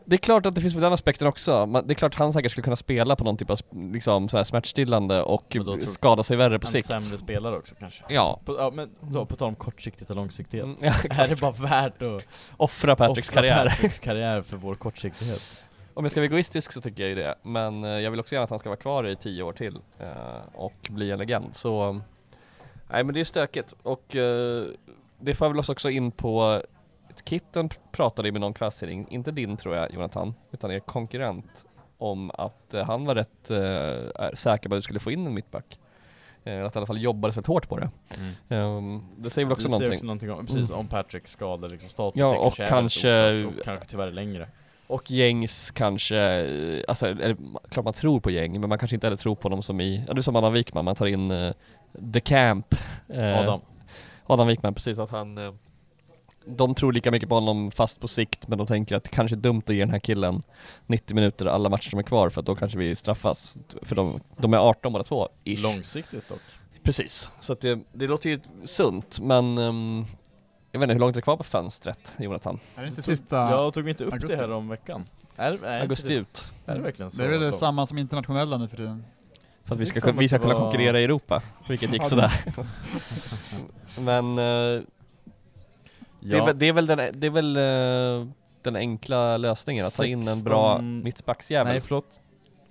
Det är klart att det finns väl den aspekten också, Man- det är klart han säkert skulle kunna spela på någon typ av liksom, så här smärtstillande och skada sig värre på en sikt. sämre spelare också kanske. Ja. På, ja men då på tal om kortsiktighet och långsiktighet. Mm, ja Är det bara värt att Offra Patricks offra karriär. Patricks karriär för vår kortsiktighet? Om jag ska vara egoistisk så tycker jag ju det, men eh, jag vill också gärna att han ska vara kvar i tio år till eh, och bli en legend. Så, nej men det är stökigt och eh, det får väl oss också in på Kitten pratade med någon kvällstidning, inte din tror jag Jonathan, utan er konkurrent om att eh, han var rätt eh, säker på att du skulle få in en mittback. Eh, att i alla fall jobbades väldigt hårt på det. Ehm, det säger väl också det någonting. säger också någonting om, precis, Mm. om Patricks skada liksom status. Ja, och kanske- och kanske tyvärr längre. Och gängs kanske, alltså eller, klart man tror på gäng, men man kanske inte heller tror på dem som i, ja är som Adam Wikman, man tar in eh, The Camp. eh, Adam. Adam Wikman, precis att han eh, de tror lika mycket på honom fast på sikt men de tänker att det kanske är dumt att ge den här killen 90 minuter alla matcher som är kvar för att då kanske vi straffas. För de, de är 18 båda två, ish. Långsiktigt dock. Precis, så att det, det låter ju sunt men ehm, jag vet inte, hur långt är det kvar på fönstret Jonathan? Är det inte Tog- sista... Jag tog inte upp augusti. det här om veckan. Är, är Augusti det, ut. är det verkligen så? Det är väl långt? samma som internationella nu för tiden. För att vi Det ska, vi ska kunna konkurrera i Europa, vilket gick sådär. Men eh, det, är Ja. väl, det är väl den, det är väl eh, den enkla lösningen, att ta in en bra 16 mittbacksjävel. Nej förlåt.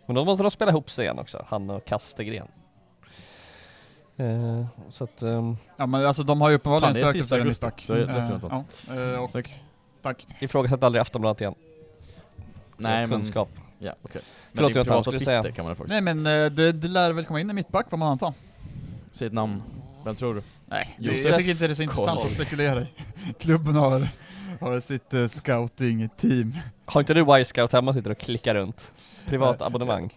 Men då måste de spela ihop sig igen också, han och Kastegren. Eh, så att, ehm, Ja men alltså de har ju uppenbarligen det är sökt efter en augusti. mittback. Du har rätt, Jonathan. ja, eh, och Snyggt. tack. ifrågasätt aldrig Aftonbladet igen. Nej men, kunskap. ja okej. Förlåt, men din Jonathan, privata skulle du säga? kan man faktiskt. Nej men eh, det, det lär väl komma in en mittback vad man antar. Säg ett namn. Vem tror du? Nej, Josef jag tycker inte det är så intressant Kollon. att spekulera i. Klubben har, har sitt uh, scouting-team. Har inte du Y-scout hemma och sitter och klickar runt? Privat Nej. abonnemang.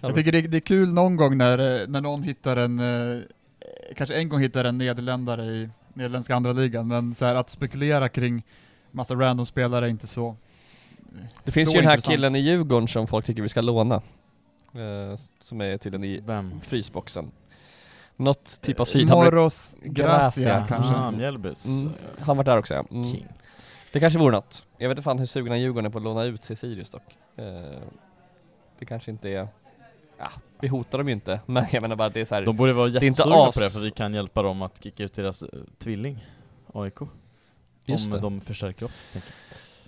Jag tycker det, det är kul någon gång när, eh, när någon hittar en, eh, kanske en gång hittar en nederländare i nederländska andra ligan, men så här att spekulera kring massa random spelare är inte så Det finns så ju den här intressant. killen i Djurgården som folk tycker vi ska låna. Eh, som är tydligen i Vem? frysboxen. Något typ av syd... Moros Gracia, kanske. Ah, Mjällbys. mm, han var där också ja. Mm. King. Det kanske vore något. Jag vet inte fan hur sugna Djurgården är på att låna ut till Sirius dock. Eh, det kanske inte är... Ja, vi hotar dem ju inte, men jag menar bara att det är så här. De borde vara jättesugna på det för vi kan hjälpa dem att kicka ut deras eh, tvilling, AIK. Just om det. de förstärker oss. tänker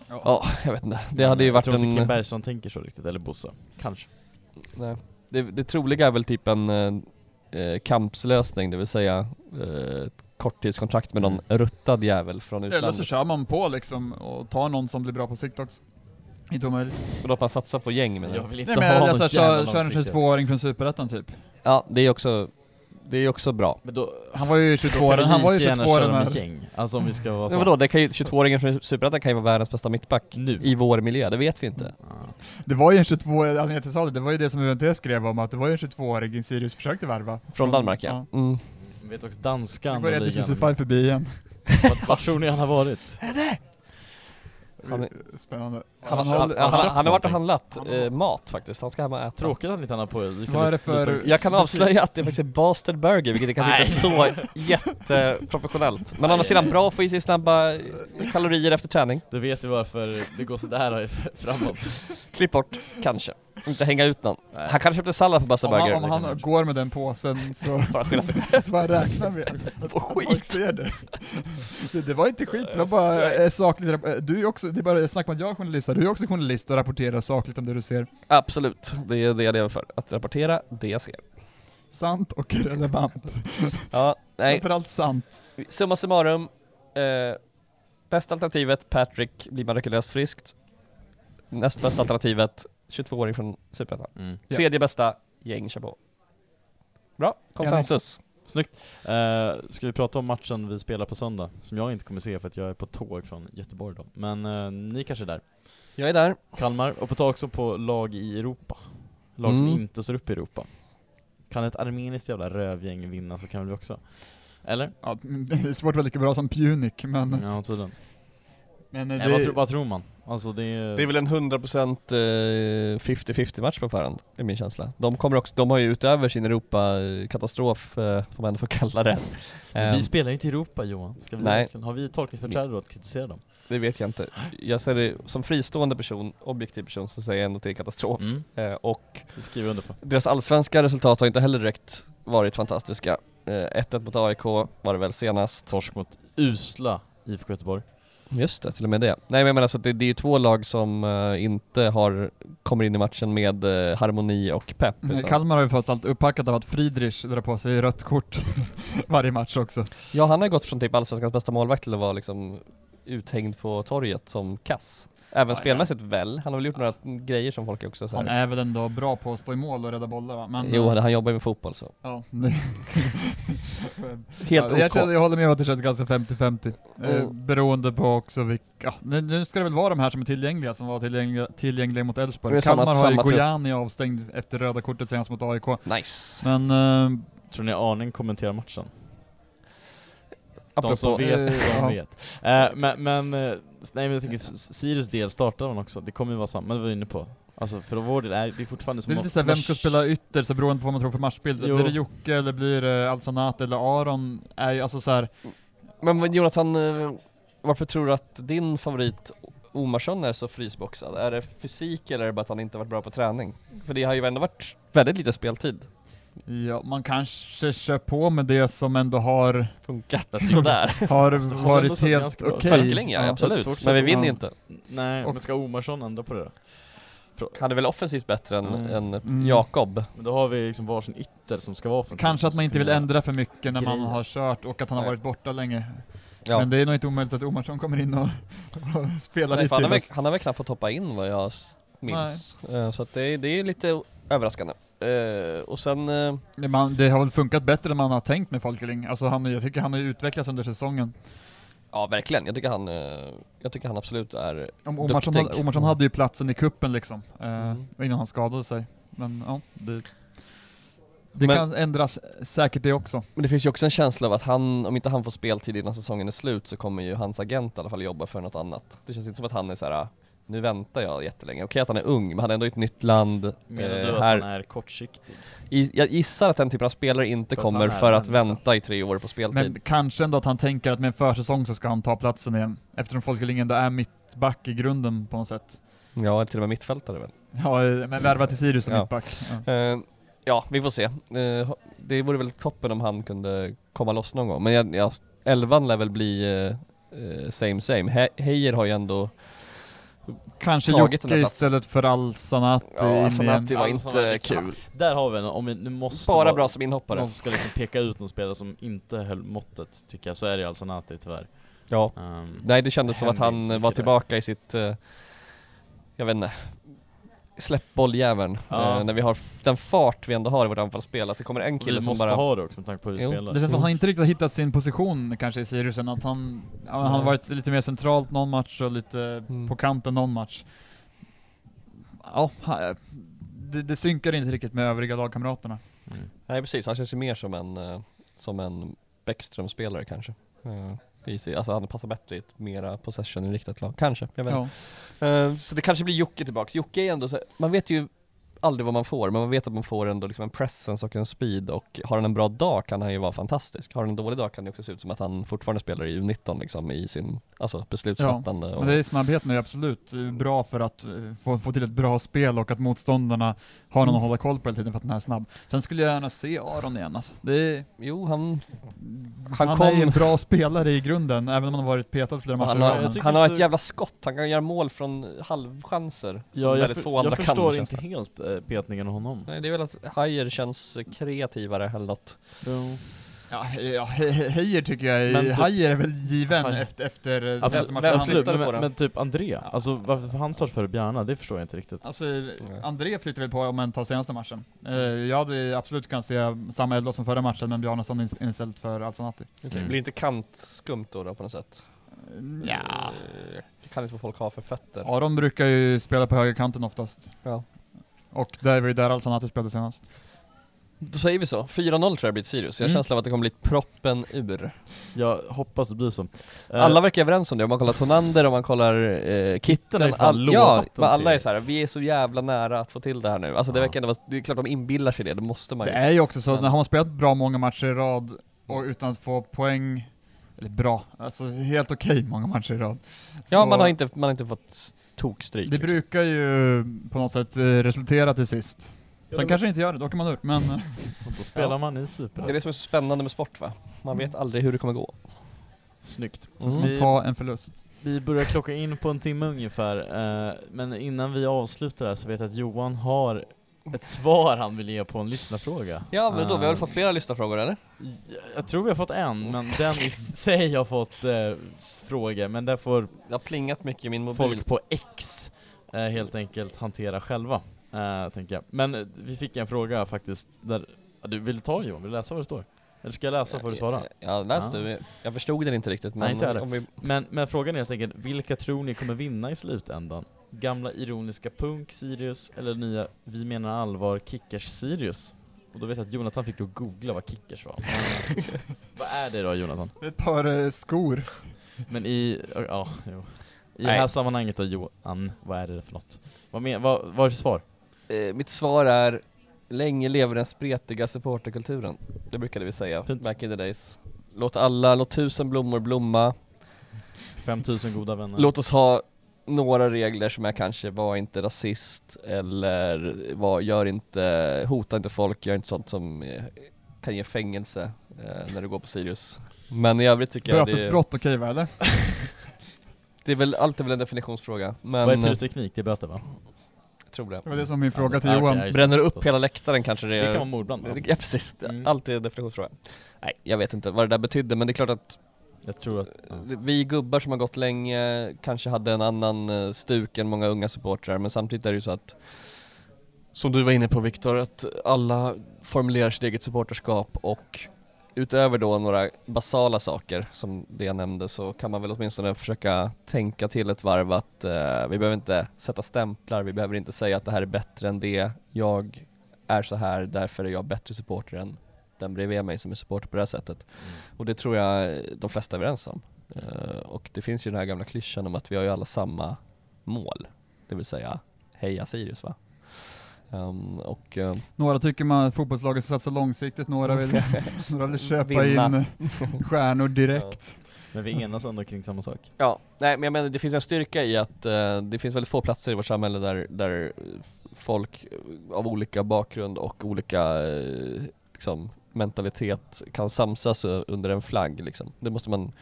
jag. Ja, jag vet inte. Det hade ju jag varit tror inte Kim en... Bergström tänker så riktigt, eller Bosse. Kanske. Nej. Det, det troliga är väl typ en eh, kampslösning, det vill säga eh, korttidskontrakt med någon Mm. ruttad jävel från Eller så utlandet. kör man på liksom och tar någon som blir bra på sikt också. Inte omöjligt. Och då att man satsar på gäng menar Jag du? vill inte Nej men ha jag någon alltså, kör, kör en långsiktighet. 22-åring från Superettan typ. Ja, det är också, det är också bra. Men då, Han var ju då 22 kan vi han var ju lika gärna 22 köra den med här... gäng. Alltså om vi ska vara Men så. vadå, det kan ju, 22-åringen från Superettan kan ju vara världens bästa mittback Nu? i vår miljö, det vet vi inte. Ja. Det var ju en 22 anledningen till att jag sa det, det var ju det som UNT skrev om att det var ju en 22-åring Sirius försökte värva. Från Danmark ja. Mm. Vi vet också danska Nu börjar ligan. Jusufaj förbi igen. Vart- Vart tror ni han har varit? Han är- Spännande. Han, Han han, han, han, han har varit och handlat eh, mat faktiskt, han ska hem och äta. Tråkigt att inte han har på lika Vad är det för- Jag kan avslöja att det faktiskt är Bastard Burger, vilket är kanske inte är så jätteprofessionellt. Men å andra sidan bra att få i sig snabba eh, kalorier efter träning. Du vet ju varför det går sådär framåt. Klipp bort, kanske. Inte hänga ut någon. Nej. Han kanske köpte sallad på Bastard Om han, om han går med den påsen så, skylla sig själv. så bara räkna med att folk skit. ser det. det. Det var inte skit, det var bara eh, sakligt. eh, Du är också, det är bara snack om att jag är journalist, du är också journalist och rapporterar sakligt om det du ser. Absolut, det är det jag lever för. Att rapportera det jag ser. Sant och relevant. Ja, nej. Framförallt sant. Summa summarum. Eh, bästa alternativet, Patrick, blir mirakulöst friskt. Näst bästa alternativet, 22-åring från Superettan. Mm. Ja. Tredje bästa, gäng kör på. Bra, konsensus. Snyggt. Eh, ska vi prata om matchen vi spelar på söndag? Som jag inte kommer se för att jag är på tåg från Göteborg då. Men eh, ni kanske är där. Jag är där. Kalmar, och på tal också på lag i Europa. Lag som Mm. inte står upp i Europa. Kan ett armeniskt jävla rövgäng vinna så kan väl vi också? Eller? Ja, det är svårt att vara lika bra som Punic, men... Ja, tydligen. Men eh, Nej, vad, tro, vad tror man? Alltså det är... Det är väl en 100% eh, 50-50 match på förhand, är min känsla. De kommer också, de har ju utöver sin Europa-katastrof, eh, får man ändå få kalla det. Men vi Ehm, spelar inte i Europa Johan. Ska vi Nej. Har vi tolkningsföreträde då att kritisera dem? det vet jag inte. Jag ser det som fristående person, objektiv person, så säger jag ändå att det är katastrof. Mm. Eh, och Det skriver jag under på. deras allsvenska resultat har inte heller direkt varit fantastiska. Eh, 1-1 mot AIK var det väl senast. Torsk mot usla IFK Göteborg. Just det, till och med det. Nej men jag menar så att det, det är ju två lag som eh, inte har, kommer in i matchen med eh, harmoni och pepp. Men utan- Kalmar har ju fått allt upphackat av att Friedrich drar på sig rött kort varje match också. Ja han har gått från typ allsvenskans bästa målvakt till att vara liksom uthängd på torget som kass. Även Ja, spelmässigt väl, han har väl gjort några grejer som folk också så Han är väl ändå bra på att stå i mål och rädda bollar va? Men, Jo han jobbar ju med fotboll så. Ja, Helt ja, jag, känner, jag håller med om att det känns ganska 50-50. Eh, Mm. beroende på också vilka, ja, nu, nu ska det väl vara de här som är tillgängliga, som var tillgängliga, tillgängliga mot är Elfsborg. samma- Kalmar har ju samma trupp. Gojani avstängd efter röda kortet senast mot AIK. Nice. Men, eh, Tror ni Arning kommenterar matchen? Apropå, De som vet, de ja. vet. Eh, men, men, eh, nej men jag tänker, Sirius del startar man också, det kommer ju vara samma, det var vi inne på. Alltså för vår del är det är fortfarande det som är lite såhär, vem ska spela ytter, så beroende på vad man tror för matchbild. Jo. Blir det Jocke eller blir det Alsanat eller Aron? Är ju alltså såhär, men Jonathan, eh, varför tror du att din favorit Omarsson är så frysboxad? Är det fysik eller är det bara att han inte varit bra på träning? För det har ju ändå varit väldigt lite speltid. Ja man kanske kör på med det som ändå har, Funkat sådär. har ändå varit helt okej. Fölkeling ja, Ja, absolut. Men vi vinner ju ja. inte. Nej, Och- men ska Omarsson ändra på det? Han är väl offensivt bättre än, Mm. än Mm. Jakob. Men då har vi liksom varsin ytter som ska vara offensiv. Kanske att man inte vill ändra för mycket när man har kört och att han har Nej. varit borta länge. Ja. Men det är nog inte omöjligt att Omarsson kommer in och, och spelar Nej, lite han, har väl, han har väl knappt fått hoppa in vad jag minns. Eh, Så att det, är- det är lite överraskande. Eh, och sen, eh, Det, man, det har väl funkat bättre än man har tänkt med Folkeling. Alltså han, jag tycker han har utvecklats under säsongen. ja verkligen, jag tycker han, eh, jag tycker han absolut är Om Omarsson, hade, Omarsson hade ju platsen i kuppen liksom, eh, Mm. innan han skadade sig. Men ja, det, det Men- kan ändras säkert det också. Men det finns ju också en känsla av att han, om inte han får speltid innan säsongen är slut så kommer ju hans agent i alla fall jobba för något annat. Det känns inte som att han är så här. "Ah, nu väntar jag jättelänge. Okej att han är ung, men han är ändå i ett nytt land. Menar Eh, du att här, han är kortsiktig? i, jag gissar att den typen av spelare inte För kommer för att vänta. i tre år på speltid. Men kanske ändå att han tänker att med en försäsong så ska han ta platsen igen. Eftersom Folkeling ändå är mittback i grunden på något sätt. Ja, till och med mittfältare väl. Ja, eh, men värva till Sirius som Ja. mittback. Ja. Eh, ja, vi får se. Eh, det vore väl toppen om han kunde komma loss någon gång. Men jag, ja, elvan lär väl bli eh, same same. He Heijer har ju ändå, Kanske Jocke istället för Alsanat ja det var inte kul. Där har vi en, om vi nu måste Bara vara- bra som inhoppare. Någon som ska liksom peka ut någon spelare som inte höll måttet, tycker jag, så är det alltså Nati tyvärr. Ja. Um, Nej det kändes som att han var tillbaka i sitt, eh, jag vet inte, släpp bolljäveln. Ja. Eh, när vi har den fart vi ändå har i vårt anfallsspel, att det kommer en kille vi som måste bara... ha det också med tanke på hur vi Jo, spelar. Det känns som att han inte riktigt har hittat sin position kanske i Siriusen, att han, han har varit lite mer centralt någon match och lite Mm. på kanten någon match. Ja, det, det synkar inte riktigt med övriga lagkamraterna. Mm. Nej precis, han känns ju mer som en, eh, som en Bäckström-spelare kanske. Eh, i alltså han passar bättre i ett mera possession-inriktat lag, kanske, jag vet. Ja. Eh, Så det kanske blir Jocke tillbaks. Jocke är ändå så, man vet ju aldrig vad man får, men man vet att man får ändå liksom en presence och en speed och har han en bra dag kan han ju vara fantastisk. Har han en dålig dag kan det också se ut som att han fortfarande spelar i U19 liksom i sin, alltså beslutsfattande och... Men det är snabbheten är ju absolut eh, bra för att eh, få, få till ett bra spel och att motståndarna har någon Mm. att hålla koll på hela tiden för att den är snabb. Sen skulle jag gärna se Aron igen alltså. Det är, Jo, han, han, Han är ju kom- en bra spelare i grunden, även om han har varit petad flera matcher han har, han har ett jävla skott, han kan göra mål från halvchanser. Ja, jag, väldigt för, få andra jag kan förstår inte helt eh, petningen av honom. Nej, det är väl att Hajer känns kreativare eller något. Ja, ja he- he- Heijer tycker jag, Men är- typ- är väl given Han- efter, efter eh, Absolut, senaste matchen. absolut men, på men, men typ André, alltså varför han starta före Bjarna? Det förstår jag inte riktigt. Alltså, André flyttade väl på om man tar senaste matchen. Eh, jag hade absolut kunnat se samma elva som förra matchen, men Bjarnason inst- inställd för Alsanati. Okej, Mm. Blir inte kantskumt då, då på något sätt? Ja. Eh, Jag kan inte vad folk har för fötter. Aron brukar ju spela på högerkanten oftast. Ja. Och det var ju där Alsanati spelade senast. Då säger vi så. 4-0 tror jag det blir till Sirius. Jag har Mm. känslan av att det kommer bli proppen ur. Jag hoppas det blir så. Eh, Alla verkar överens om det, om man kollar Tonander, om man kollar eh, Kitten, all, ja, en men alla är så här. vi är så jävla nära att få till det här nu. Alltså det Ja. verkar ändå vara, det är klart de inbillar sig det, då måste man Det ju. är ju också så, Men- när har man spelat bra många matcher i rad och utan att få poäng, eller bra, alltså helt okej många matcher i rad. Ja, Så man har inte, man har inte fått tokstryk. Det liksom. brukar ju på något sätt eh, resultera till sist. Sen kanske inte gör det, då kan man ur, men eh, då spelar Ja. man i Det är Super. det som är så spännande med sport va? Man vet aldrig hur det kommer gå. Snyggt. Mm. så Vi, ta en förlust. vi börjar klocka in på en timme ungefär, eh, men innan vi avslutar här så vet jag att Johan har ett svar han vill ge på en lyssnarfråga. Ja men då, vi har väl Eh, fått flera lyssnarfrågor eller? Jag tror vi har fått en, men den i sig har fått eh, frågor, men där får Det har plingat mycket i min mobil. folk på X eh, helt enkelt hantera själva, eh, tänker jag. Men eh, vi fick en fråga faktiskt, där, ja, du vill ta Johan, vill du läsa vad det står? Eller ska jag läsa får du svara? Ja, läs du. Jag förstod den inte riktigt men Nej, inte jag om vi, Men, men frågan är helt enkelt, vilka tror ni kommer vinna i slutändan? Gamla ironiska Punk Sirius eller nya Vi menar allvar Kickers Sirius? Och då vet jag att Jonathan fick då googla vad Kickers var. Vad är det då Jonathan? Ett par eh, skor. Men i, ja, jo. I det Nej. här sammanhanget då Johan, vad är det för något? Vad, men, vad, vad är det för svar? eh, mitt svar är Länge lever den spretiga supporterkulturen. Det brukade vi säga Fint. back in the days. Låt alla, låt tusen blommor blomma. 5000 goda vänner. Låt oss ha några regler som är kanske var inte rasist eller var, gör inte, hota inte folk, gör inte sånt som eh, kan ge fängelse eh, när du går på Sirius. Men i övrigt tycker jag det, Bötesbrott okej va, eller? det är väl, allt är väl en definitionsfråga. Men vad är pyroteknik? Det är böter va? jag tror det. Det var det som min fråga Ja, till Johan. det. Bränner du upp hela läktaren kanske det Det är kan vara mordbrand va? Ja precis, Mm. allt är en definitionsfråga. Nej, jag vet inte vad det där betydde men det är klart att jag tror att, ja. vi gubbar som har gått länge kanske hade en annan eh, stuk än många unga supportrar men samtidigt är det ju så att som du var inne på Viktor, att alla formulerar sitt eget supporterskap och utöver då några basala saker som det jag nämnde så kan man väl åtminstone försöka tänka till ett varv att eh, vi behöver inte sätta stämplar, vi behöver inte säga att det här är bättre än det, jag är så här, därför är jag bättre supporter än den bredvid mig som är supporter på det här sättet. Mm. Och det tror jag de flesta är överens om. Eh, och det finns ju den här gamla klyschan om att vi har ju alla samma mål, det vill säga heja Sirius va? Um, och eh, Några tycker man att fotbollslaget ska satsa långsiktigt, några vill, några vill köpa Vinna. in stjärnor direkt. Men vi enas ändå kring samma sak. Ja, nej men jag menar det finns en styrka i att eh, det finns väldigt få platser i vårt samhälle där, där folk av olika bakgrund och olika eh, liksom, mentalitet kan samsas under en flagg liksom. Det måste man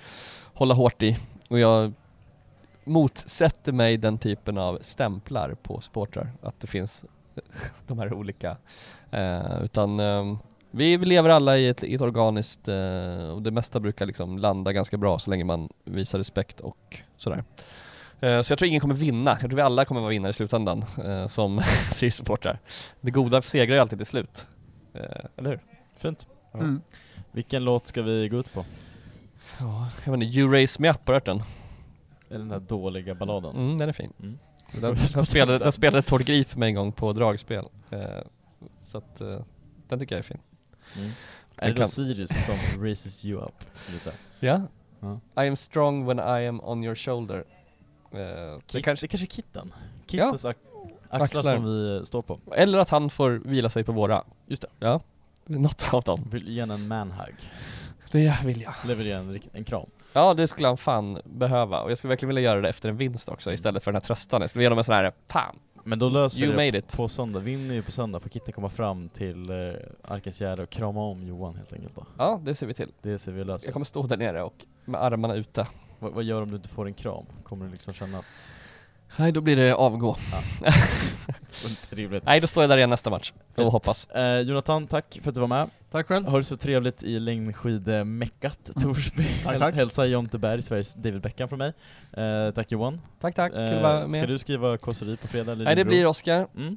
hålla hårt i. Och jag motsätter mig den typen av stämplar på supportrar, att det finns de här olika. Eh, utan eh, vi lever alla i ett, i ett organiskt, eh, och det mesta brukar liksom landa ganska bra så länge man visar respekt och sådär. Eh, så jag tror ingen kommer vinna, jag tror vi alla kommer vara vinnare i slutändan eh, som Sirius-supportrar. Det goda segrar ju alltid till slut. Eh, eller hur? Fint. Ja. Mm. Vilken låt ska vi gå ut på? Ja, jag vet inte, You Raise Me Up, har du hört den? Är den här dåliga balladen? Mm, den är fin. Mm. Den, den, spelade, den spelade Tord Grip för mig en gång på dragspel. Eh, så att, eh, den tycker jag är fin. Mm. Är det då kan- Sirius som raises you up, skulle du säga? Ja. Ja. I am strong when I am on your shoulder. Eh, det Kit, kanske, Det kanske är Kitten? Kittens ac- axlar, Axlar. som vi står på. eller att han får vila sig på våra. Just det. Ja, något av dem. Vill ge en manhug. Det vill jag. Eller vill ge en, en kram. Ja, det skulle han fan behöva. Och jag skulle verkligen vilja göra det efter en vinst också istället för den här tröstan. Jag skulle ge honom en sån här, fan, Men då löser you vi det it. på söndag. Vinner ju på söndag får Kitten komma fram till eh, Arkensgärde och krama om Johan helt enkelt då. Ja, det ser vi till. Det ser vi löser. Jag kommer stå där nere och med armarna ute. Vad, vad gör om du inte får en kram? Kommer du liksom känna att Nej, då blir det avgå. Trevligt. Nej, då står jag där igen nästa match och Fint. hoppas. Eh, Jonathan, tack för att du var med. Tack själv. Har det så trevligt i längdskidemeckat Torsby. Tack, tack. Hälsa Jonte Berg, Sveriges David Beckham från mig. Eh, tack Johan. Tack, tack. Kul Eh, att vara Ska med. du skriva kåseri på fredag eller Nej, det din blir? Oskar. Mm.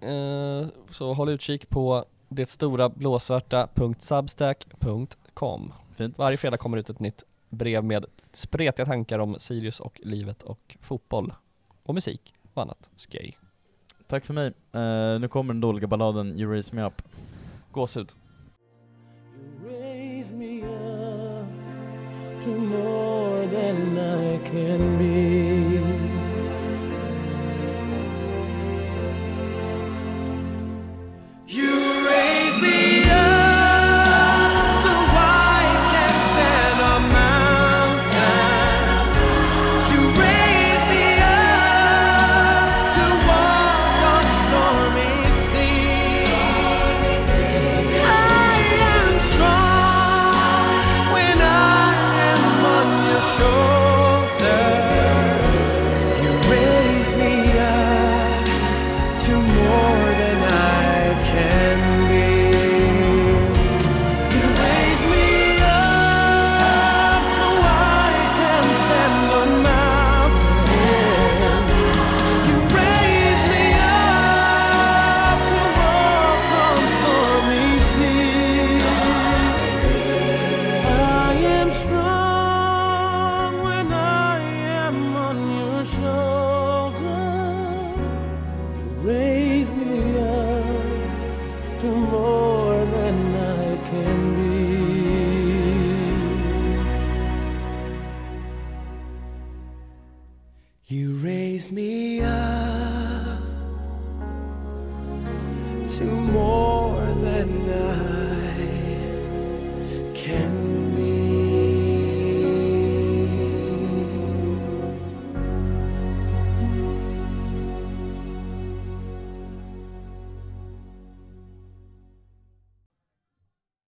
Eh, så håll utkik på det stora blåsvarta.substack.com. Fint. Varje fredag kommer ut ett nytt brev med spretiga tankar om Sirius och livet och fotboll och musik och annat skoj. Tack för mig. Eh, nu kommer den dåliga balladen You Raise Me Up. Gåshud. You raise me up to more than I can be.